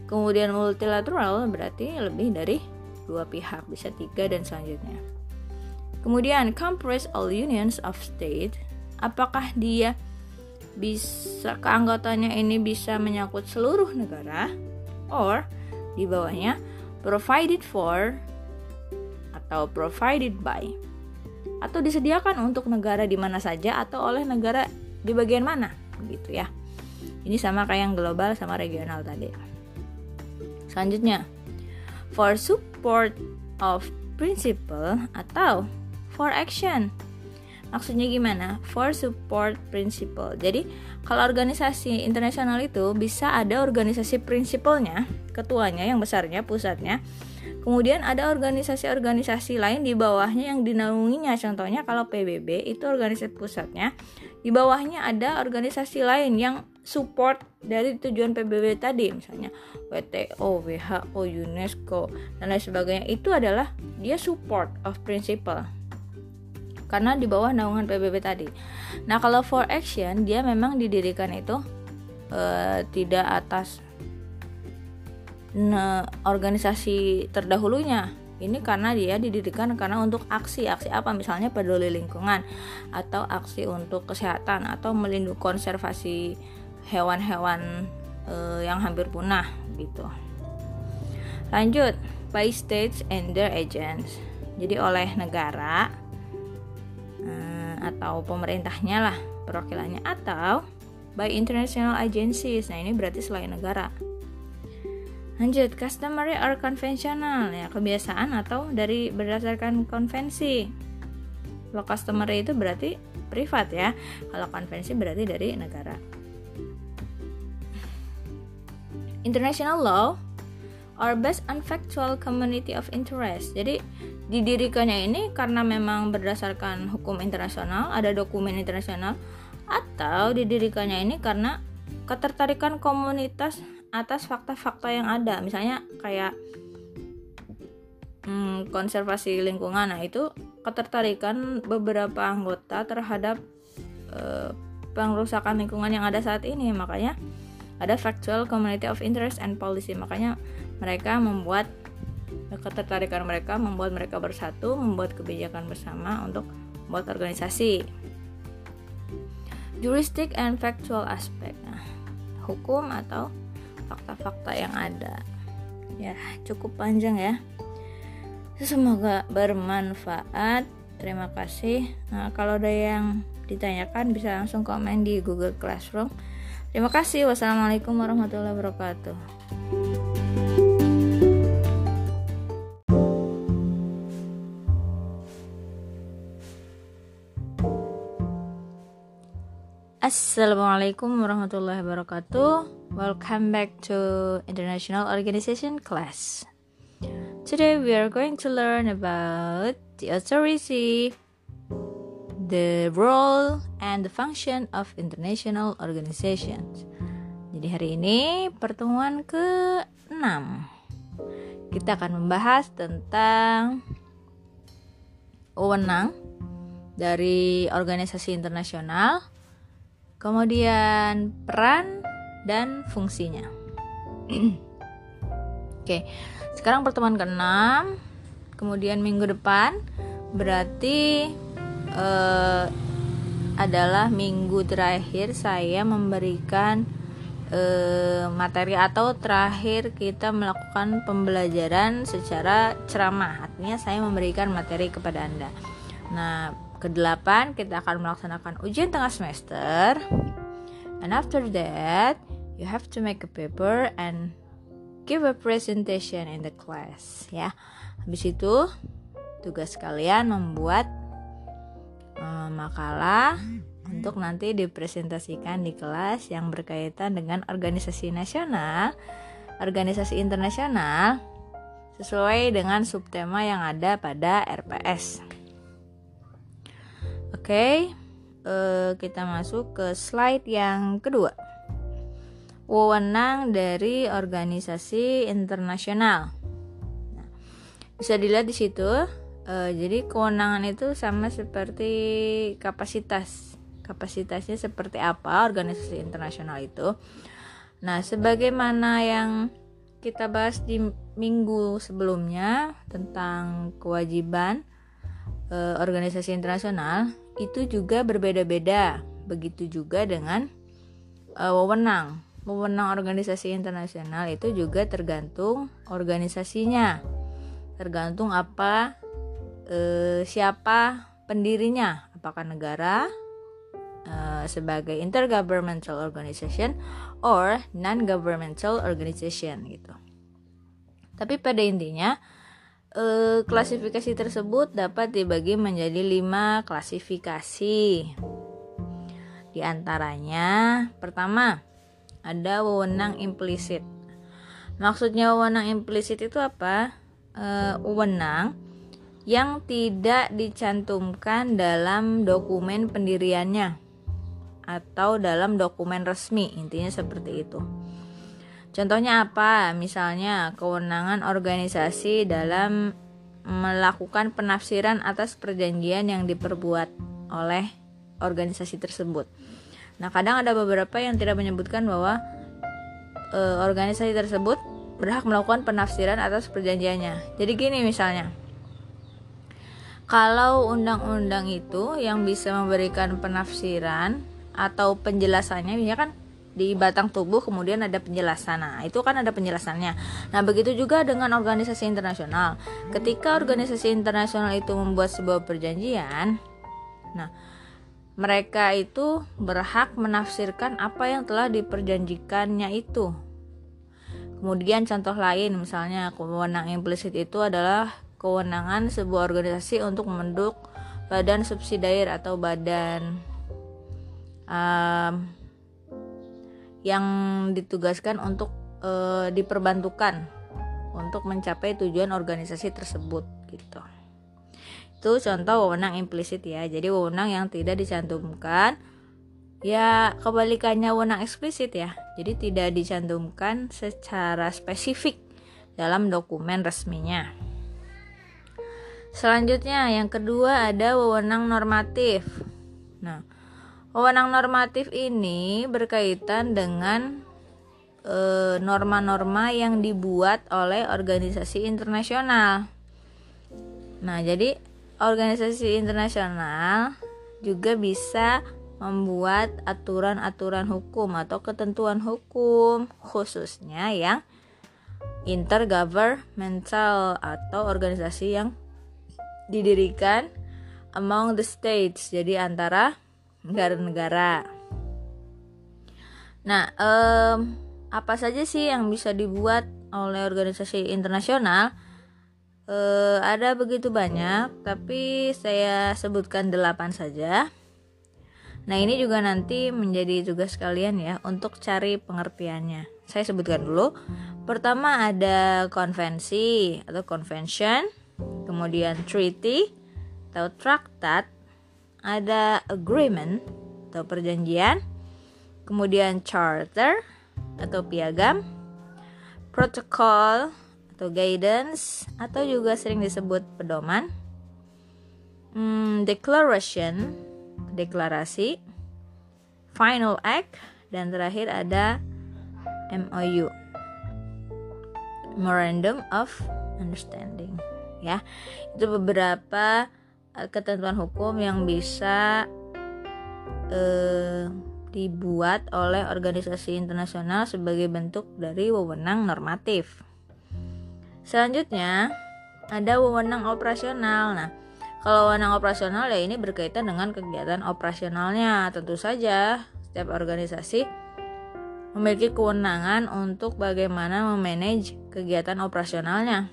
Kemudian multilateral berarti lebih dari dua pihak, bisa tiga dan selanjutnya. Kemudian comprise all unions of state, apakah dia bisa keanggotaannya ini bisa menyangkut seluruh negara or di bawahnya provided for atau provided by atau disediakan untuk negara di mana saja atau oleh negara di bagian mana begitu ya. Ini sama kayak yang global sama regional tadi. Selanjutnya, for support of principle atau for action. Maksudnya gimana? For support principle. Jadi, kalau organisasi internasional itu bisa ada organisasi prinsipalnya, ketuanya yang besarnya, pusatnya. Kemudian ada organisasi-organisasi lain di bawahnya yang dinaunginya. Contohnya kalau PBB itu organisasi pusatnya. Di bawahnya ada organisasi lain yang support dari tujuan PBB tadi misalnya WTO, WHO, UNESCO dan lain sebagainya itu adalah dia support of principle karena di bawah naungan PBB tadi. Nah, kalau for action dia memang didirikan itu uh, tidak atas ne, organisasi terdahulunya. Ini karena dia didirikan karena untuk aksi, aksi apa misalnya peduli lingkungan atau aksi untuk kesehatan atau melindungi konservasi hewan-hewan uh, yang hampir punah gitu. Lanjut, by states and their agents. Jadi oleh negara atau pemerintahnya lah perwakilannya atau by international agencies. Nah, ini berarti selain negara. Lanjut, customary or conventional ya, kebiasaan atau dari berdasarkan konvensi. Kalau customary itu berarti privat ya. Kalau konvensi berarti dari negara. International law are based on factual community of interest. Jadi didirikannya ini karena memang berdasarkan hukum internasional, ada dokumen internasional, atau didirikannya ini karena ketertarikan komunitas atas fakta-fakta yang ada, misalnya kayak hmm, konservasi lingkungan, nah itu ketertarikan beberapa anggota terhadap eh, pengrusakan lingkungan yang ada saat ini, makanya ada factual community of interest and policy, makanya mereka membuat ketertarikan mereka membuat mereka bersatu, membuat kebijakan bersama untuk membuat organisasi. Juristic and factual aspect. Nah, hukum atau fakta-fakta yang ada. Ya, cukup panjang ya. Semoga bermanfaat. Terima kasih. Nah, kalau ada yang ditanyakan bisa langsung komen di Google Classroom. Terima kasih. Wassalamualaikum warahmatullahi wabarakatuh. Assalamualaikum warahmatullahi wabarakatuh. Welcome back to International Organization class. Today we are going to learn about the authority, the role, and the function of international organizations. Jadi hari ini pertemuan ke-6. Kita akan membahas tentang wewenang dari organisasi internasional kemudian peran dan fungsinya. Oke, sekarang pertemuan ke-6, kemudian minggu depan berarti uh, adalah minggu terakhir saya memberikan uh, materi atau terakhir kita melakukan pembelajaran secara ceramah. Artinya saya memberikan materi kepada Anda. Nah, Kedelapan, kita akan melaksanakan ujian tengah semester. And after that, you have to make a paper and give a presentation in the class, ya. Habis itu, tugas kalian membuat um, makalah untuk nanti dipresentasikan di kelas yang berkaitan dengan organisasi nasional, organisasi internasional, sesuai dengan subtema yang ada pada RPS. Oke, uh, kita masuk ke slide yang kedua. Wewenang dari organisasi internasional. Nah, bisa dilihat di situ. Uh, jadi kewenangan itu sama seperti kapasitas. Kapasitasnya seperti apa organisasi internasional itu? Nah, sebagaimana yang kita bahas di minggu sebelumnya tentang kewajiban e, organisasi internasional itu juga berbeda-beda. Begitu juga dengan e, wewenang. Wewenang organisasi internasional itu juga tergantung organisasinya. Tergantung apa e, siapa pendirinya, apakah negara uh, sebagai intergovernmental organization or non-governmental organization gitu. Tapi pada intinya uh, klasifikasi tersebut dapat dibagi menjadi lima klasifikasi. Di antaranya, pertama ada wewenang implisit. Maksudnya wewenang implisit itu apa? Uh, wewenang yang tidak dicantumkan dalam dokumen pendiriannya atau dalam dokumen resmi intinya seperti itu contohnya apa? Misalnya kewenangan organisasi dalam melakukan penafsiran atas perjanjian yang diperbuat oleh organisasi tersebut. Nah kadang ada beberapa yang tidak menyebutkan bahwa e, organisasi tersebut berhak melakukan penafsiran atas perjanjiannya. Jadi gini misalnya kalau undang-undang itu yang bisa memberikan penafsiran atau penjelasannya misalnya kan di batang tubuh kemudian ada penjelasan. Nah, itu kan ada penjelasannya. Nah, begitu juga dengan organisasi internasional. Ketika organisasi internasional itu membuat sebuah perjanjian, nah mereka itu berhak menafsirkan apa yang telah diperjanjikannya itu. Kemudian contoh lain misalnya kewenangan implisit itu adalah kewenangan sebuah organisasi untuk membentuk badan subsidiar atau badan um, yang ditugaskan untuk uh, diperbantukan untuk mencapai tujuan organisasi tersebut gitu. Itu contoh wewenang implisit ya. Jadi wewenang yang tidak dicantumkan ya kebalikannya wewenang eksplisit ya. Jadi tidak dicantumkan secara spesifik dalam dokumen resminya. Selanjutnya yang kedua ada wewenang normatif. Nah, Wewenang normatif ini berkaitan dengan e, norma-norma yang dibuat oleh organisasi internasional. Nah, jadi organisasi internasional juga bisa membuat aturan-aturan hukum atau ketentuan hukum khususnya yang intergovernmental atau organisasi yang didirikan among the states jadi antara negara-negara. Nah, um, apa saja sih yang bisa dibuat oleh organisasi internasional? Uh, ada begitu banyak, tapi saya sebutkan delapan saja. Nah, ini juga nanti menjadi tugas kalian ya untuk cari pengertiannya. Saya sebutkan dulu. Pertama ada konvensi atau convention, kemudian treaty atau traktat, ada agreement atau perjanjian, kemudian charter atau piagam, protocol atau guidance atau juga sering disebut pedoman, hmm, declaration deklarasi, final act dan terakhir ada MOU Memorandum of Understanding ya. Itu beberapa ketentuan hukum yang bisa eh, dibuat oleh organisasi internasional sebagai bentuk dari wewenang normatif. Selanjutnya ada wewenang operasional. Nah, kalau wewenang operasional ya ini berkaitan dengan kegiatan operasionalnya. Tentu saja setiap organisasi memiliki kewenangan untuk bagaimana memanage kegiatan operasionalnya.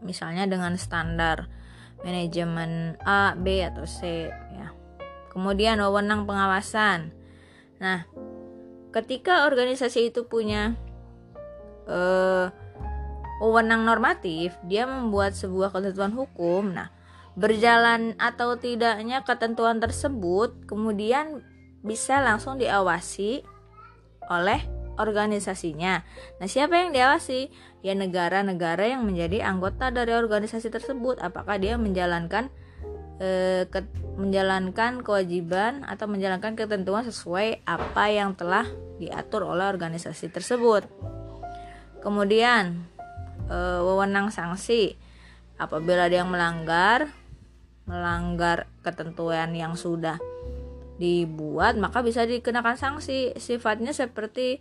Misalnya dengan standar manajemen A, B atau C ya. Kemudian wewenang pengawasan. Nah, ketika organisasi itu punya uh, wewenang normatif, dia membuat sebuah ketentuan hukum. Nah, berjalan atau tidaknya ketentuan tersebut kemudian bisa langsung diawasi oleh organisasinya. Nah, siapa yang diawasi? Ya negara-negara yang menjadi anggota dari organisasi tersebut. Apakah dia menjalankan eh, ke, menjalankan kewajiban atau menjalankan ketentuan sesuai apa yang telah diatur oleh organisasi tersebut. Kemudian eh, wewenang sanksi apabila dia melanggar melanggar ketentuan yang sudah dibuat maka bisa dikenakan sanksi sifatnya seperti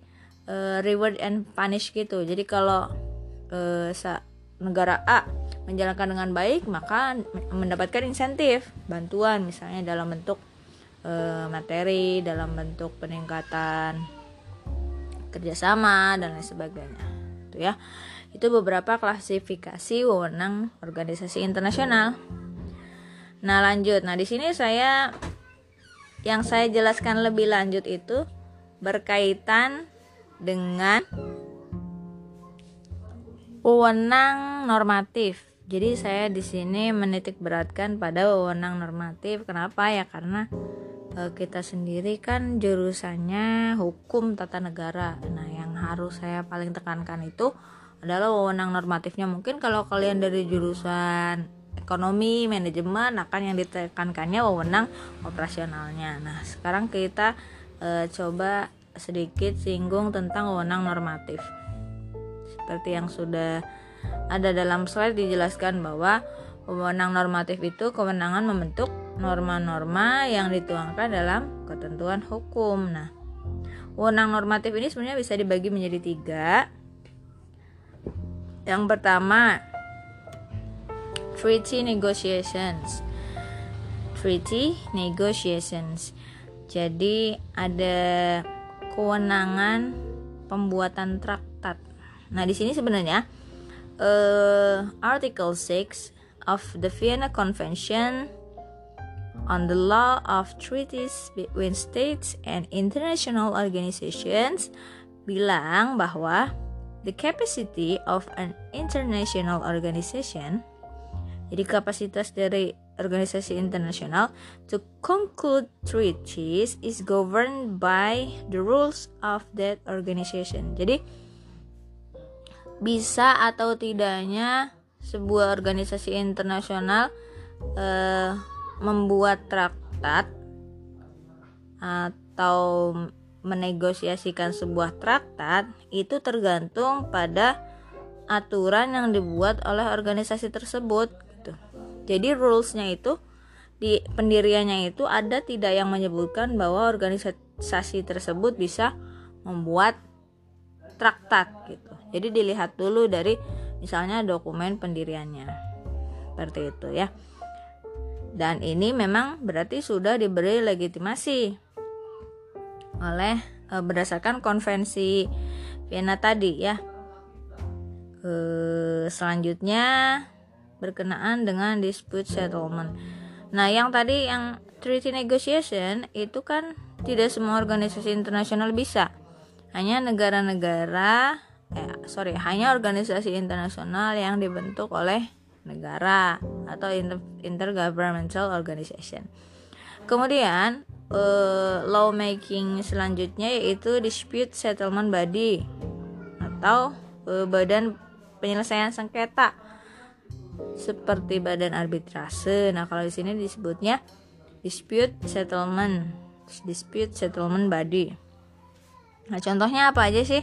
uh, reward and punish gitu. Jadi kalau uh, negara A menjalankan dengan baik maka mendapatkan insentif bantuan misalnya dalam bentuk uh, materi dalam bentuk peningkatan kerjasama dan lain sebagainya. Itu ya. Itu beberapa klasifikasi wewenang organisasi internasional. Nah lanjut. Nah di sini saya yang saya jelaskan lebih lanjut itu berkaitan dengan wewenang normatif. Jadi saya di sini menitik beratkan pada wewenang normatif. Kenapa ya? Karena e, kita sendiri kan jurusannya hukum tata negara. Nah, yang harus saya paling tekankan itu adalah wewenang normatifnya. Mungkin kalau kalian dari jurusan ekonomi, manajemen akan yang ditekankannya wewenang operasionalnya. Nah, sekarang kita e, coba sedikit singgung tentang wewenang normatif. Seperti yang sudah ada dalam slide dijelaskan bahwa wewenang normatif itu kewenangan membentuk norma-norma yang dituangkan dalam ketentuan hukum. Nah, wewenang normatif ini sebenarnya bisa dibagi menjadi tiga. Yang pertama, treaty negotiations. Treaty negotiations. Jadi ada kewenangan pembuatan traktat. Nah, di sini sebenarnya uh, Article 6 of the Vienna Convention on the Law of Treaties between States and International Organizations bilang bahwa the capacity of an international organization jadi kapasitas dari organisasi internasional to conclude treaties is governed by the rules of that organization. Jadi bisa atau tidaknya sebuah organisasi internasional eh, membuat traktat atau menegosiasikan sebuah traktat itu tergantung pada aturan yang dibuat oleh organisasi tersebut jadi rulesnya itu di pendiriannya itu ada tidak yang menyebutkan bahwa organisasi tersebut bisa membuat traktat gitu. Jadi dilihat dulu dari misalnya dokumen pendiriannya. Seperti itu ya. Dan ini memang berarti sudah diberi legitimasi oleh e, berdasarkan konvensi Vienna tadi ya. E, selanjutnya berkenaan dengan dispute settlement. Nah, yang tadi yang treaty negotiation itu kan tidak semua organisasi internasional bisa. Hanya negara-negara eh sorry, hanya organisasi internasional yang dibentuk oleh negara atau inter intergovernmental organization. Kemudian uh, lawmaking selanjutnya yaitu dispute settlement body atau uh, badan penyelesaian sengketa seperti badan arbitrase. Nah, kalau di sini disebutnya dispute settlement, dispute settlement body. Nah, contohnya apa aja sih?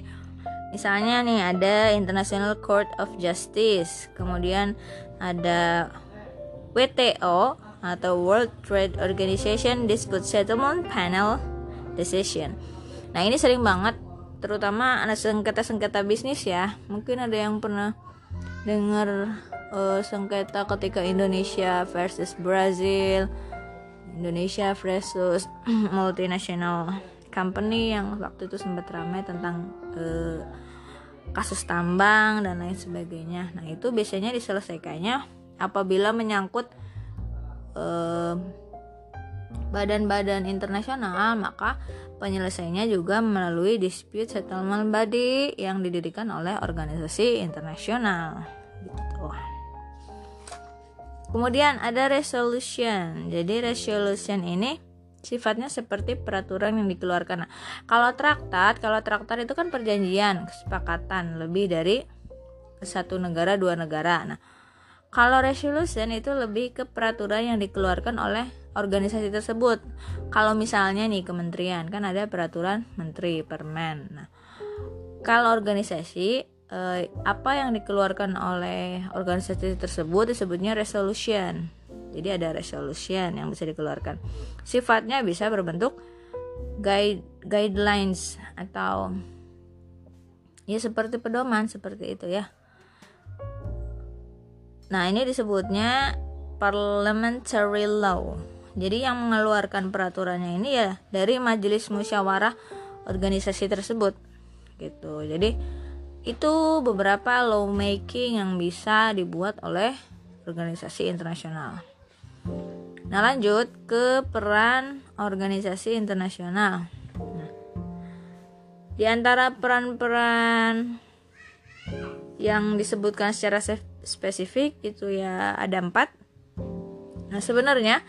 Misalnya nih ada International Court of Justice, kemudian ada WTO atau World Trade Organization Dispute Settlement Panel Decision. Nah, ini sering banget terutama ada sengketa-sengketa bisnis ya. Mungkin ada yang pernah dengar uh, sengketa ketika Indonesia versus Brazil, Indonesia versus multinational company yang waktu itu sempat ramai tentang uh, kasus tambang dan lain sebagainya. Nah itu biasanya diselesaikannya apabila menyangkut badan-badan uh, internasional. Maka penyelesaiannya juga melalui dispute settlement body yang didirikan oleh organisasi internasional. Gitu kemudian ada resolution jadi resolution ini sifatnya seperti peraturan yang dikeluarkan. Nah, kalau traktat, kalau traktat itu kan perjanjian, kesepakatan lebih dari satu negara dua negara. Nah, kalau resolution itu lebih ke peraturan yang dikeluarkan oleh organisasi tersebut. Kalau misalnya nih kementerian kan ada peraturan menteri permen. Nah, kalau organisasi eh, apa yang dikeluarkan oleh organisasi tersebut disebutnya resolution. Jadi ada resolution yang bisa dikeluarkan. Sifatnya bisa berbentuk guide guidelines atau ya seperti pedoman seperti itu ya. Nah, ini disebutnya parliamentary law. Jadi yang mengeluarkan peraturannya ini ya dari majelis musyawarah organisasi tersebut. Gitu. Jadi itu beberapa lawmaking yang bisa dibuat oleh organisasi internasional. Nah, lanjut ke peran organisasi internasional. Nah, di antara peran-peran yang disebutkan secara spesifik itu ya ada empat nah sebenarnya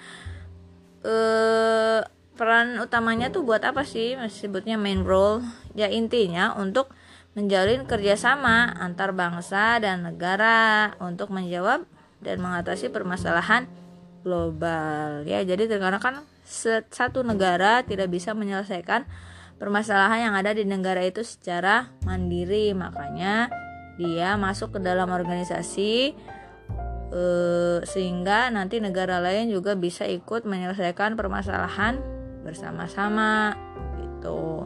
eh, peran utamanya tuh buat apa sih sebutnya main role ya intinya untuk menjalin kerjasama antar bangsa dan negara untuk menjawab dan mengatasi permasalahan global ya jadi terkadang kan satu negara tidak bisa menyelesaikan permasalahan yang ada di negara itu secara mandiri makanya dia masuk ke dalam organisasi eh, sehingga nanti negara lain juga bisa ikut menyelesaikan permasalahan bersama-sama gitu.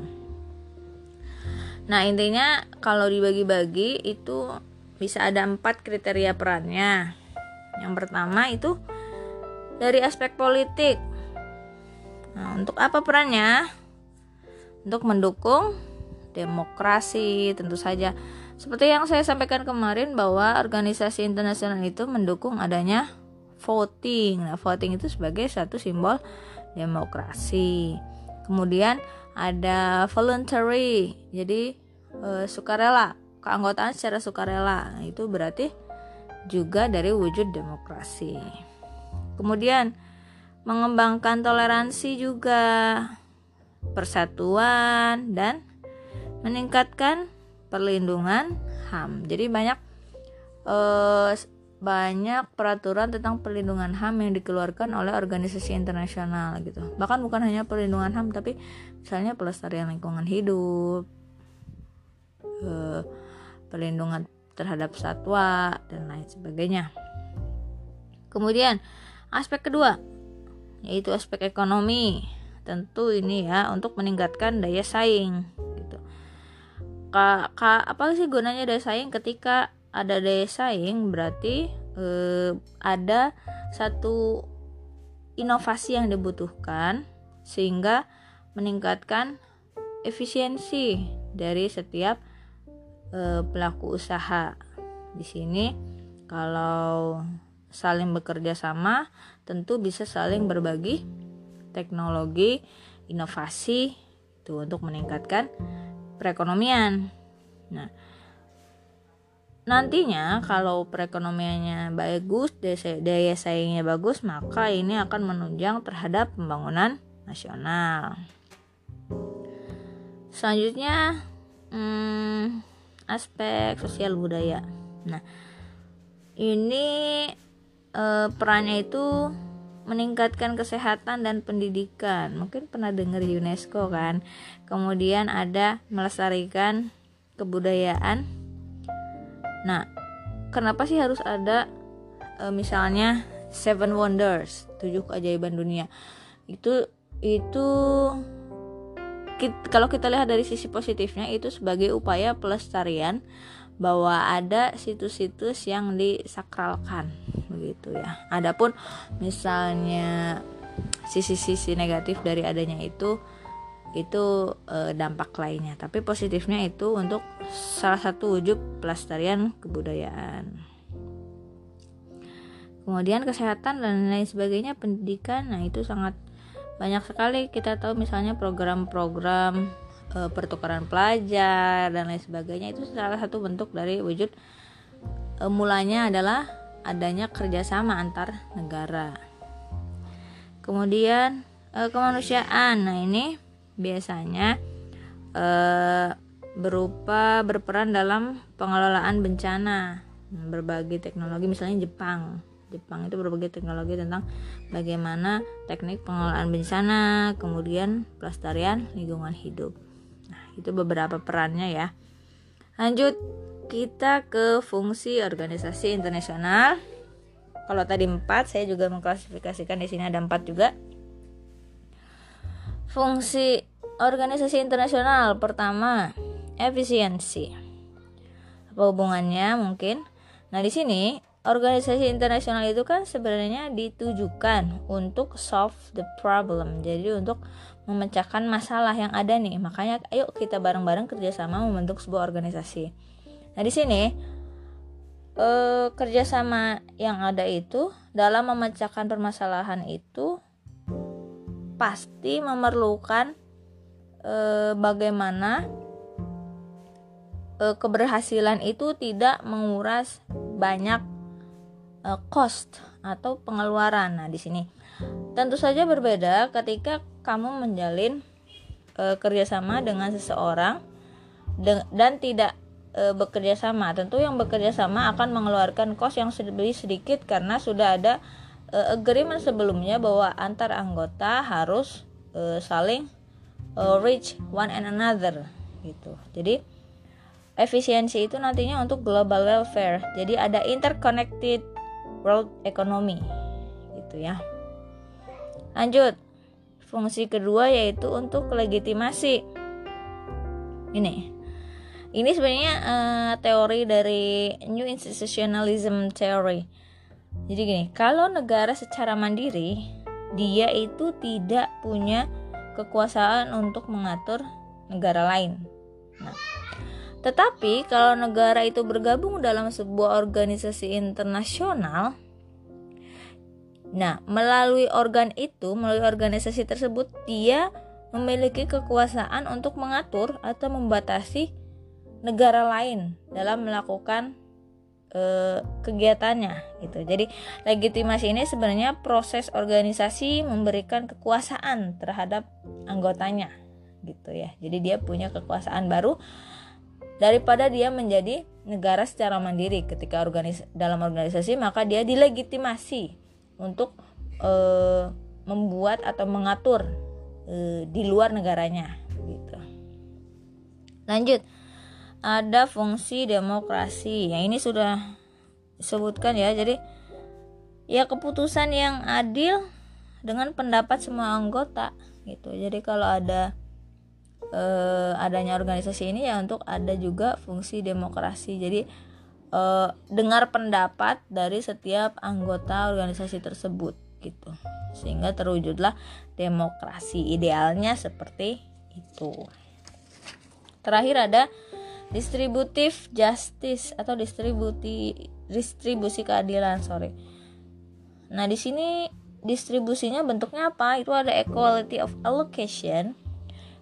Nah intinya kalau dibagi-bagi itu bisa ada empat kriteria perannya. Yang pertama itu dari aspek politik. Nah, untuk apa perannya? Untuk mendukung demokrasi tentu saja seperti yang saya sampaikan kemarin bahwa organisasi internasional itu mendukung adanya voting. Nah, voting itu sebagai satu simbol demokrasi. Kemudian ada voluntary, jadi e, sukarela, keanggotaan secara sukarela. Nah, itu berarti juga dari wujud demokrasi. Kemudian mengembangkan toleransi juga, persatuan dan meningkatkan perlindungan HAM. Jadi banyak eh, banyak peraturan tentang perlindungan HAM yang dikeluarkan oleh organisasi internasional gitu. Bahkan bukan hanya perlindungan HAM tapi misalnya pelestarian lingkungan hidup, eh, perlindungan terhadap satwa dan lain sebagainya. Kemudian aspek kedua yaitu aspek ekonomi. Tentu ini ya untuk meningkatkan daya saing ka, ka, apa sih gunanya daya saing ketika ada daya saing berarti eh, ada satu inovasi yang dibutuhkan sehingga meningkatkan efisiensi dari setiap eh, pelaku usaha. Di sini kalau saling bekerja sama tentu bisa saling berbagi teknologi, inovasi itu untuk meningkatkan perekonomian. Nah, nantinya kalau perekonomiannya bagus, daya saingnya bagus, maka ini akan menunjang terhadap pembangunan nasional. Selanjutnya, hmm, aspek sosial budaya. Nah, ini eh, perannya itu meningkatkan kesehatan dan pendidikan. Mungkin pernah dengar UNESCO kan. Kemudian ada melestarikan kebudayaan. Nah, kenapa sih harus ada e, misalnya Seven Wonders, tujuh keajaiban dunia? Itu itu kalau kita lihat dari sisi positifnya itu sebagai upaya pelestarian bahwa ada situs-situs yang disakralkan begitu ya. Adapun misalnya sisi-sisi negatif dari adanya itu itu e, dampak lainnya. Tapi positifnya itu untuk salah satu wujud pelestarian kebudayaan. Kemudian kesehatan dan lain sebagainya, pendidikan, nah itu sangat banyak sekali kita tahu misalnya program-program e, pertukaran pelajar dan lain sebagainya. Itu salah satu bentuk dari wujud e, mulanya adalah adanya kerjasama antar negara. Kemudian uh, kemanusiaan, nah ini biasanya uh, berupa berperan dalam pengelolaan bencana berbagai teknologi misalnya Jepang Jepang itu berbagai teknologi tentang bagaimana teknik pengelolaan bencana, kemudian pelestarian lingkungan hidup. Nah, itu beberapa perannya ya. Lanjut kita ke fungsi organisasi internasional. Kalau tadi empat, saya juga mengklasifikasikan di sini ada empat juga. Fungsi organisasi internasional pertama efisiensi. Apa hubungannya mungkin? Nah, di sini organisasi internasional itu kan sebenarnya ditujukan untuk solve the problem. Jadi untuk memecahkan masalah yang ada nih. Makanya ayo kita bareng-bareng kerjasama membentuk sebuah organisasi. Nah di sini eh, kerjasama yang ada itu dalam memecahkan permasalahan itu pasti memerlukan eh, bagaimana eh, keberhasilan itu tidak menguras banyak uh, cost atau pengeluaran. Nah, di sini tentu saja berbeda ketika kamu menjalin uh, kerjasama dengan seseorang de dan tidak uh, bekerja sama. Tentu yang bekerja sama akan mengeluarkan cost yang lebih sedikit karena sudah ada uh, agreement sebelumnya bahwa antar anggota harus uh, saling uh, reach one and another gitu. Jadi efisiensi itu nantinya untuk global welfare. Jadi ada interconnected world economy gitu ya. Lanjut fungsi kedua yaitu untuk legitimasi. Ini ini sebenarnya uh, teori dari New Institutionalism Theory. Jadi gini kalau negara secara mandiri dia itu tidak punya kekuasaan untuk mengatur negara lain. Nah tetapi kalau negara itu bergabung dalam sebuah organisasi internasional, nah melalui organ itu, melalui organisasi tersebut, dia memiliki kekuasaan untuk mengatur atau membatasi negara lain dalam melakukan e, kegiatannya gitu. Jadi legitimasi ini sebenarnya proses organisasi memberikan kekuasaan terhadap anggotanya gitu ya. Jadi dia punya kekuasaan baru daripada dia menjadi negara secara mandiri. Ketika organis dalam organisasi maka dia dilegitimasi untuk e, membuat atau mengatur e, di luar negaranya gitu. Lanjut. Ada fungsi demokrasi. Yang ini sudah disebutkan ya. Jadi ya keputusan yang adil dengan pendapat semua anggota gitu. Jadi kalau ada uh, adanya organisasi ini ya untuk ada juga fungsi demokrasi. Jadi uh, dengar pendapat dari setiap anggota organisasi tersebut gitu. Sehingga terwujudlah demokrasi idealnya seperti itu. Terakhir ada distributif justice atau distribusi distribusi keadilan sorry. Nah di sini distribusinya bentuknya apa? Itu ada equality of allocation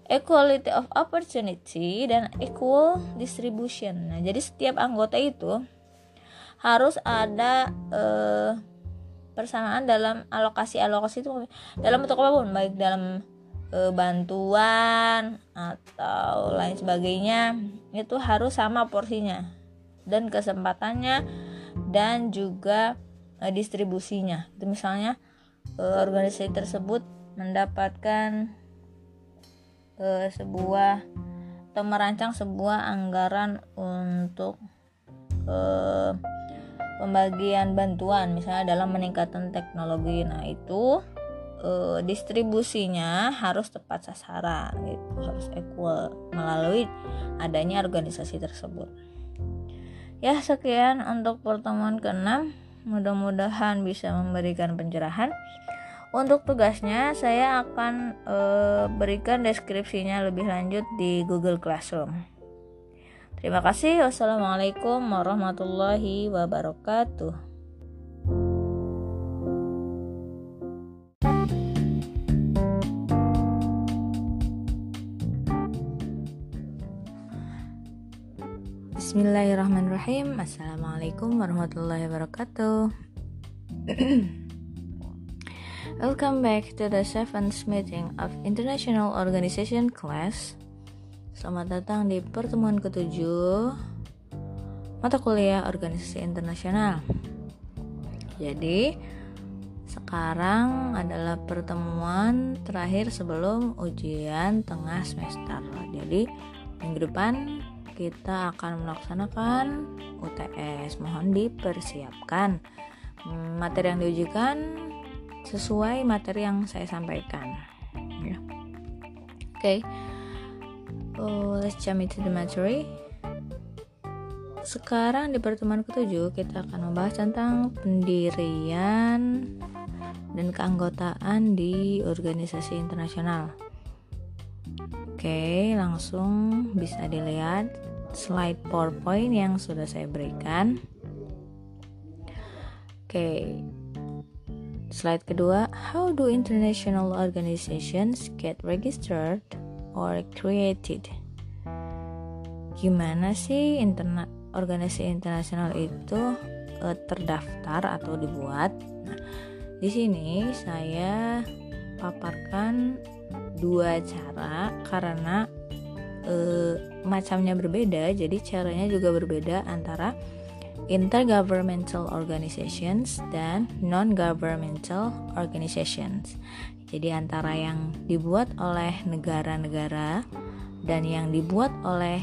equality of opportunity dan equal distribution. Nah, jadi setiap anggota itu harus ada eh, persamaan dalam alokasi-alokasi itu dalam bentuk apa pun, baik dalam eh, bantuan atau lain sebagainya, itu harus sama porsinya dan kesempatannya dan juga eh, distribusinya. Itu misalnya eh, organisasi tersebut mendapatkan ke sebuah atau merancang sebuah anggaran untuk ke pembagian bantuan misalnya dalam meningkatkan teknologi. Nah itu e, distribusinya harus tepat sasaran gitu. Harus equal melalui adanya organisasi tersebut. Ya sekian untuk pertemuan keenam. Mudah-mudahan bisa memberikan pencerahan untuk tugasnya saya akan e, berikan deskripsinya lebih lanjut di Google Classroom. Terima kasih. Wassalamualaikum warahmatullahi wabarakatuh. Bismillahirrahmanirrahim Assalamualaikum warahmatullahi wabarakatuh Welcome back to the seventh meeting of International Organization class Selamat datang di pertemuan ketujuh Mata kuliah organisasi internasional Jadi sekarang adalah pertemuan terakhir sebelum ujian tengah semester. Jadi minggu depan kita akan melaksanakan UTS. Mohon dipersiapkan materi yang diujikan sesuai materi yang saya sampaikan. Ya. Oke, okay. uh, let's jump into the material. Sekarang di pertemuan ketujuh kita akan membahas tentang pendirian dan keanggotaan di organisasi internasional. Oke, langsung bisa dilihat slide PowerPoint yang sudah saya berikan. Oke. Slide kedua, how do international organizations get registered or created? Gimana sih internet organisasi internasional itu uh, terdaftar atau dibuat. Nah, di sini saya paparkan dua cara karena uh, macamnya berbeda, jadi caranya juga berbeda antara intergovernmental organizations dan non-governmental organizations. Jadi antara yang dibuat oleh negara-negara dan yang dibuat oleh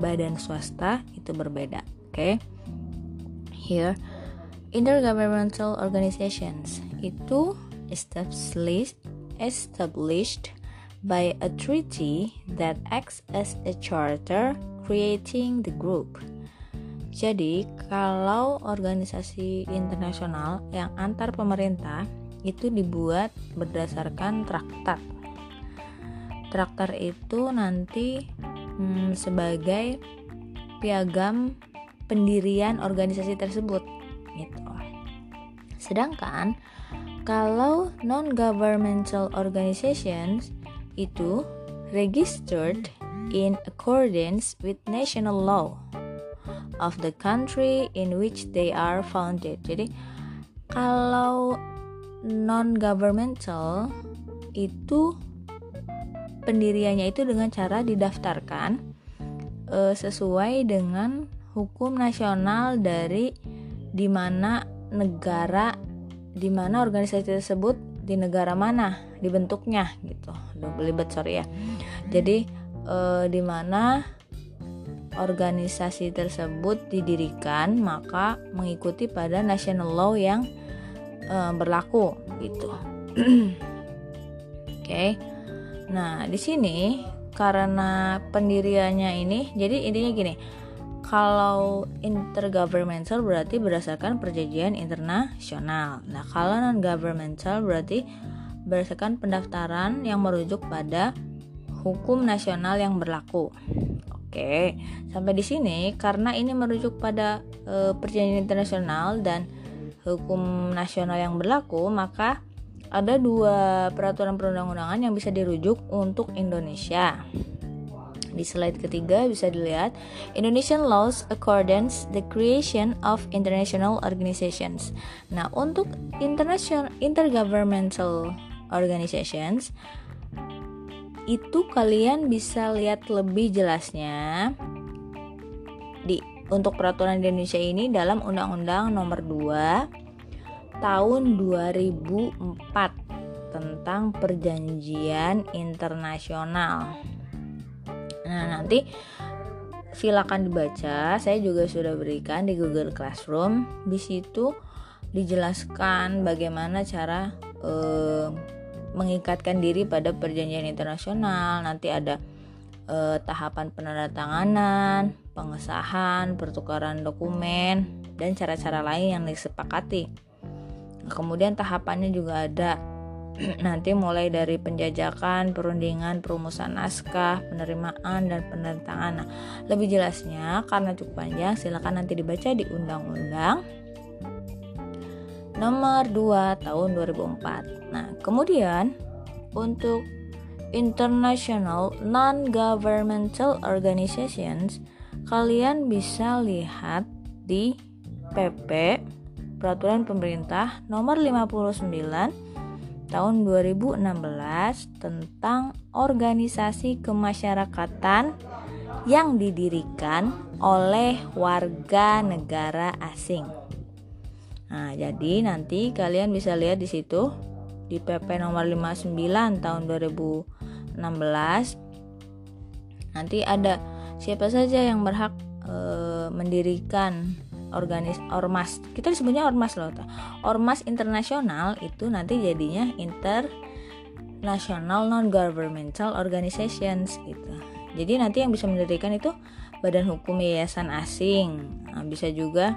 badan swasta itu berbeda. Oke. Okay? Here intergovernmental organizations itu established established by a treaty that acts as a charter creating the group. Jadi, kalau organisasi internasional yang antar pemerintah itu dibuat berdasarkan traktat. Traktat itu nanti hmm, sebagai piagam pendirian organisasi tersebut gitu. Sedangkan kalau non-governmental organizations itu registered in accordance with national law of the country in which they are founded. Jadi kalau non-governmental itu pendiriannya itu dengan cara didaftarkan e, sesuai dengan hukum nasional dari di mana negara di mana organisasi tersebut di negara mana dibentuknya gitu belibet sorry ya jadi e, di mana organisasi tersebut didirikan maka mengikuti pada national law yang e, berlaku gitu oke okay. Nah, di sini karena pendiriannya ini, jadi intinya gini. Kalau intergovernmental berarti berdasarkan perjanjian internasional. Nah, kalau non governmental berarti berdasarkan pendaftaran yang merujuk pada hukum nasional yang berlaku. Oke, sampai di sini karena ini merujuk pada e, perjanjian internasional dan hukum nasional yang berlaku, maka ada dua peraturan perundang-undangan yang bisa dirujuk untuk Indonesia. Di slide ketiga bisa dilihat Indonesian laws accordance the creation of international organizations. Nah, untuk international intergovernmental organizations itu kalian bisa lihat lebih jelasnya di untuk peraturan di Indonesia ini dalam Undang-Undang Nomor 2 tahun 2004 tentang perjanjian internasional. Nah, nanti silakan dibaca. Saya juga sudah berikan di Google Classroom. Di situ dijelaskan bagaimana cara eh, mengikatkan diri pada perjanjian internasional. Nanti ada eh, tahapan penandatanganan, pengesahan, pertukaran dokumen, dan cara-cara lain yang disepakati kemudian tahapannya juga ada nanti mulai dari penjajakan, perundingan, perumusan naskah, penerimaan dan penandatanganan. Lebih jelasnya karena cukup panjang silakan nanti dibaca di Undang-Undang Nomor 2 tahun 2004. Nah, kemudian untuk International Non-Governmental Organizations kalian bisa lihat di PP Peraturan Pemerintah Nomor 59 tahun 2016 tentang organisasi kemasyarakatan yang didirikan oleh warga negara asing. Nah, jadi nanti kalian bisa lihat di situ di PP nomor 59 tahun 2016 nanti ada siapa saja yang berhak e, mendirikan organis ormas. Kita disebutnya ormas loh. Ormas internasional itu nanti jadinya international non governmental organizations gitu. Jadi nanti yang bisa mendirikan itu badan hukum yayasan asing. Nah, bisa juga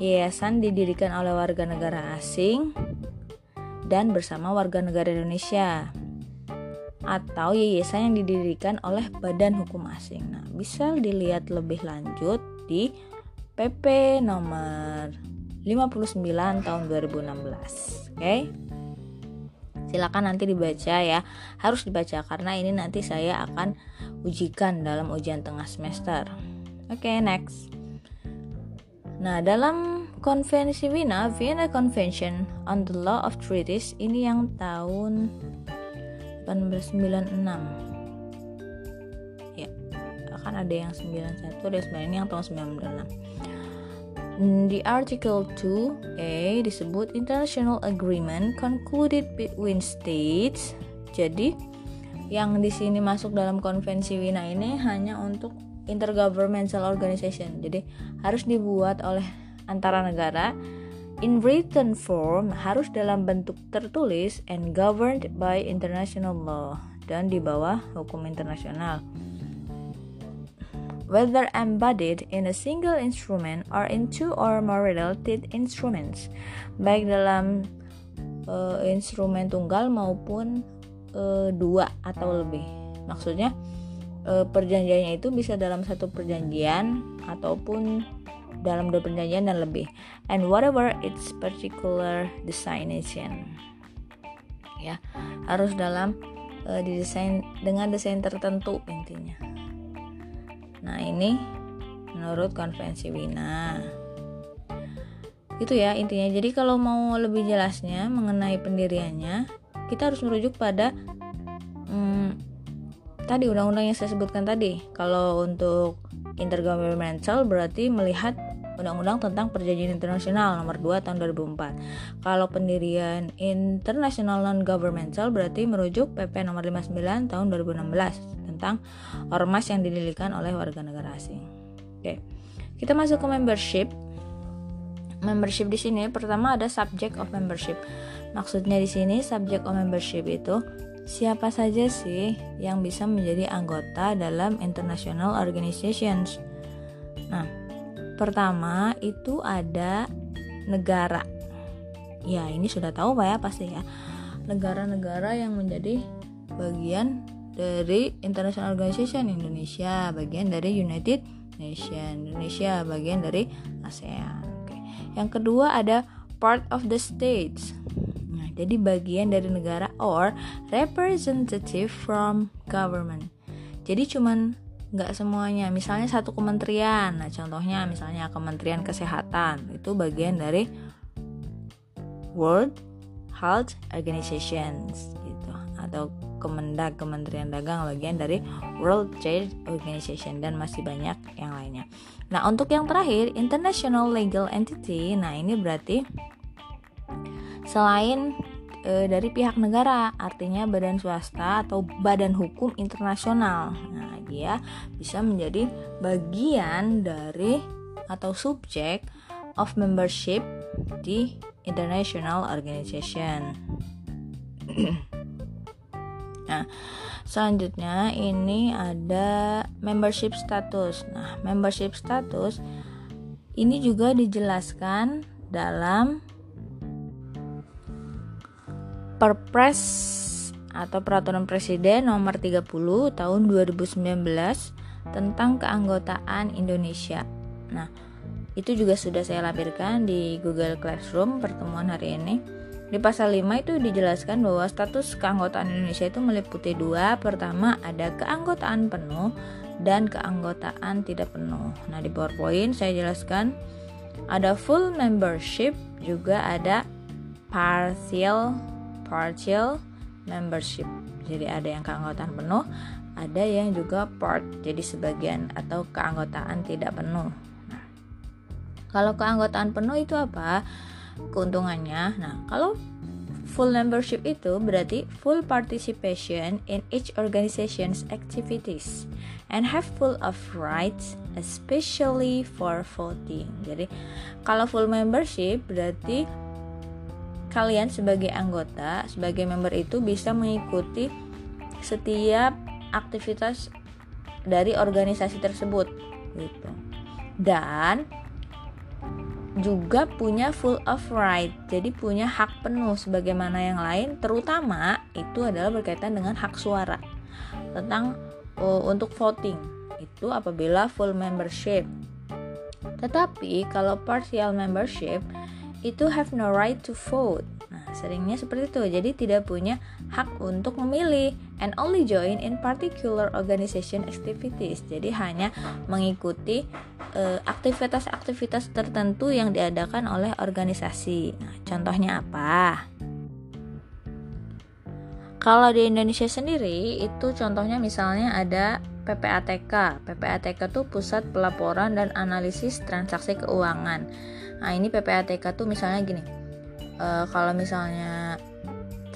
Yayasan didirikan oleh warga negara asing dan bersama warga negara Indonesia atau yayasan yang didirikan oleh badan hukum asing. Nah, bisa dilihat lebih lanjut di PP nomor 59 tahun 2016. Oke. Okay? Silakan nanti dibaca ya. Harus dibaca karena ini nanti saya akan ujikan dalam ujian tengah semester. Oke, okay, next. Nah, dalam konvensi Wina, Vienna Convention on the Law of Treaties ini yang tahun 1896. Ya, akan ada yang 91, ada yang ini yang tahun 96. Di Article 2A disebut International Agreement concluded between states. Jadi, yang di sini masuk dalam konvensi Wina ini hanya untuk intergovernmental organization. Jadi harus dibuat oleh antara negara in written form harus dalam bentuk tertulis and governed by international law dan di bawah hukum internasional. Whether embodied in a single instrument or in two or more related instruments, baik dalam uh, instrumen tunggal maupun uh, dua atau lebih. Maksudnya e, perjanjiannya itu bisa dalam satu perjanjian ataupun dalam dua perjanjian dan lebih. And whatever its particular designation ya harus dalam e, didesain dengan desain tertentu intinya. Nah ini menurut konvensi Wina. Itu ya intinya. Jadi kalau mau lebih jelasnya mengenai pendiriannya kita harus merujuk pada hmm, tadi undang-undang yang saya sebutkan tadi. Kalau untuk intergovernmental berarti melihat Undang-Undang tentang Perjanjian Internasional nomor 2 tahun 2004. Kalau pendirian international non-governmental berarti merujuk PP nomor 59 tahun 2016 tentang ormas yang didirikan oleh warga negara asing. Oke. Kita masuk ke membership. Membership di sini pertama ada subject of membership. Maksudnya di sini subject of membership itu Siapa saja sih yang bisa menjadi anggota dalam international organizations? Nah, pertama itu ada negara. Ya, ini sudah tahu Pak ya pasti ya. Negara-negara yang menjadi bagian dari international organization Indonesia, bagian dari United Nation, Indonesia bagian dari ASEAN. Oke. Yang kedua ada part of the states jadi bagian dari negara or representative from government. Jadi cuman nggak semuanya. Misalnya satu kementerian. Nah contohnya misalnya kementerian kesehatan. Itu bagian dari World Health Organizations gitu. Atau Kemendak Kementerian Dagang bagian dari World Trade Organization dan masih banyak yang lainnya. Nah, untuk yang terakhir International Legal Entity, nah ini berarti selain e, dari pihak negara, artinya badan swasta atau badan hukum internasional. Nah, dia bisa menjadi bagian dari atau subjek of membership di international organization. nah, selanjutnya ini ada membership status. Nah, membership status ini juga dijelaskan dalam Perpres atau Peraturan Presiden Nomor 30 Tahun 2019 tentang keanggotaan Indonesia. Nah, itu juga sudah saya lampirkan di Google Classroom pertemuan hari ini. Di pasal 5 itu dijelaskan bahwa status keanggotaan Indonesia itu meliputi dua. Pertama ada keanggotaan penuh dan keanggotaan tidak penuh. Nah, di PowerPoint saya jelaskan ada full membership, juga ada partial partial membership. Jadi ada yang keanggotaan penuh, ada yang juga part, jadi sebagian atau keanggotaan tidak penuh. Nah, kalau keanggotaan penuh itu apa? keuntungannya. Nah, kalau full membership itu berarti full participation in each organization's activities and have full of rights especially for voting. Jadi, kalau full membership berarti kalian sebagai anggota, sebagai member itu bisa mengikuti setiap aktivitas dari organisasi tersebut gitu. Dan juga punya full of right, jadi punya hak penuh sebagaimana yang lain, terutama itu adalah berkaitan dengan hak suara tentang uh, untuk voting itu apabila full membership. Tetapi kalau partial membership itu have no right to vote. Nah, seringnya seperti itu. Jadi tidak punya hak untuk memilih and only join in particular organization activities. Jadi hanya mengikuti Eh, aktivitas-aktivitas tertentu yang diadakan oleh organisasi. Nah, contohnya apa? Kalau di Indonesia sendiri itu contohnya misalnya ada PPATK. PPATK itu Pusat Pelaporan dan Analisis Transaksi Keuangan. Nah, ini PPATK tuh misalnya gini. E, kalau misalnya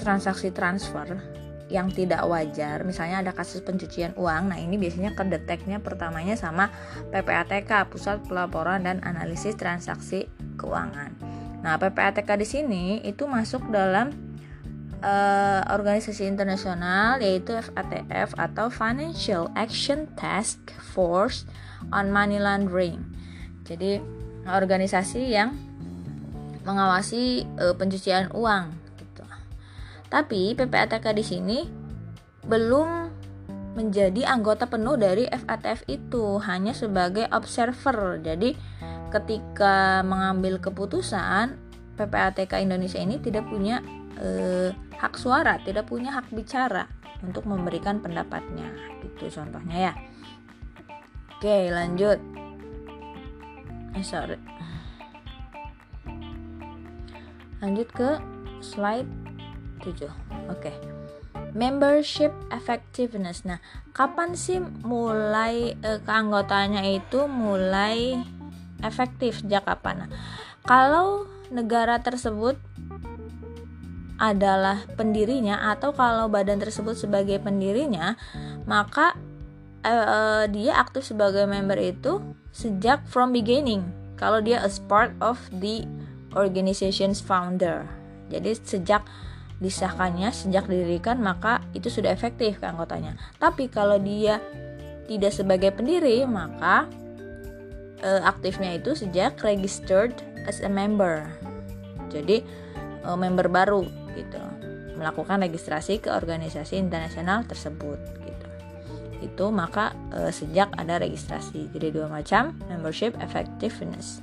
transaksi transfer yang tidak wajar, misalnya ada kasus pencucian uang. Nah, ini biasanya kedeteknya pertamanya sama PPATK, Pusat Pelaporan dan Analisis Transaksi Keuangan. Nah, PPATK di sini itu masuk dalam uh, organisasi internasional yaitu FATF atau Financial Action Task Force on Money Laundering. Jadi, organisasi yang mengawasi uh, pencucian uang tapi PPATK di sini belum menjadi anggota penuh dari FATF itu, hanya sebagai observer. Jadi ketika mengambil keputusan, PPATK Indonesia ini tidak punya eh, hak suara, tidak punya hak bicara untuk memberikan pendapatnya. Gitu contohnya ya. Oke, lanjut. Eh, sorry. Lanjut ke slide 7. Oke. Okay. Membership effectiveness. Nah, kapan sih mulai eh, keanggotaannya itu mulai efektif sejak kapan? Nah, kalau negara tersebut adalah pendirinya atau kalau badan tersebut sebagai pendirinya, maka eh, eh, dia aktif sebagai member itu sejak from beginning. Kalau dia as part of the organization's founder. Jadi sejak disahkannya sejak didirikan maka itu sudah efektif keanggotanya. Tapi kalau dia tidak sebagai pendiri maka e, aktifnya itu sejak registered as a member. Jadi e, member baru gitu melakukan registrasi ke organisasi internasional tersebut. Itu maka e, sejak ada registrasi. Jadi dua macam membership effectiveness.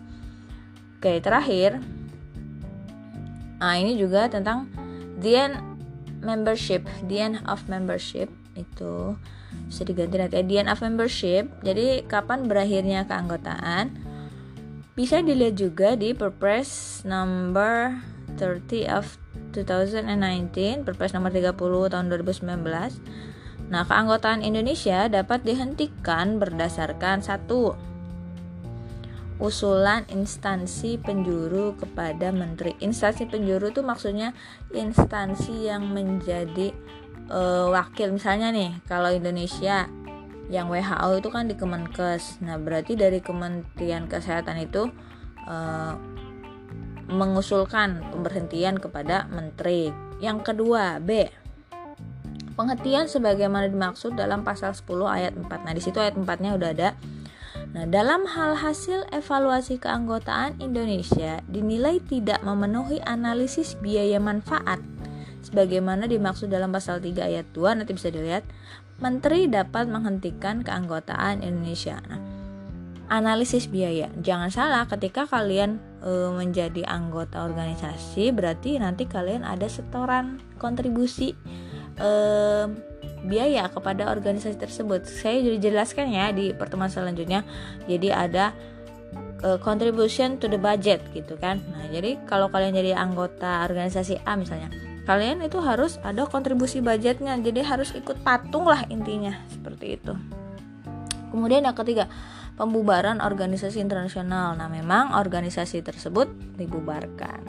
Oke, terakhir. Nah, ini juga tentang the end membership the end of membership itu. Bisa diganti nanti the end of membership. Jadi kapan berakhirnya keanggotaan? Bisa dilihat juga di Perpres number 30 of 2019 Perpres nomor 30 tahun 2019 Nah, keanggotaan Indonesia dapat dihentikan berdasarkan satu usulan instansi penjuru kepada menteri. Instansi penjuru itu maksudnya instansi yang menjadi uh, wakil misalnya nih kalau Indonesia yang WHO itu kan di Kemenkes. Nah, berarti dari Kementerian Kesehatan itu uh, mengusulkan pemberhentian kepada menteri. Yang kedua, B. Penghentian sebagaimana dimaksud dalam pasal 10 ayat 4. Nah, di situ ayat 4-nya udah ada Nah, dalam hal hasil evaluasi keanggotaan Indonesia dinilai tidak memenuhi analisis biaya manfaat sebagaimana dimaksud dalam pasal 3 ayat 2 nanti bisa dilihat menteri dapat menghentikan keanggotaan Indonesia. Nah, analisis biaya. Jangan salah ketika kalian e, menjadi anggota organisasi berarti nanti kalian ada setoran kontribusi e, biaya kepada organisasi tersebut. Saya sudah jelaskan ya di pertemuan selanjutnya. Jadi ada uh, contribution to the budget gitu kan. Nah, jadi kalau kalian jadi anggota organisasi A misalnya, kalian itu harus ada kontribusi budgetnya. Jadi harus ikut patung lah intinya seperti itu. Kemudian yang ketiga, pembubaran organisasi internasional. Nah, memang organisasi tersebut dibubarkan.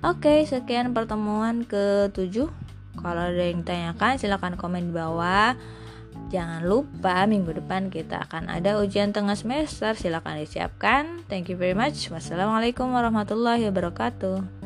Oke, sekian pertemuan ke-7. Kalau ada yang ditanyakan silahkan komen di bawah. Jangan lupa minggu depan kita akan ada ujian tengah semester. Silahkan disiapkan. Thank you very much. Wassalamualaikum warahmatullahi wabarakatuh.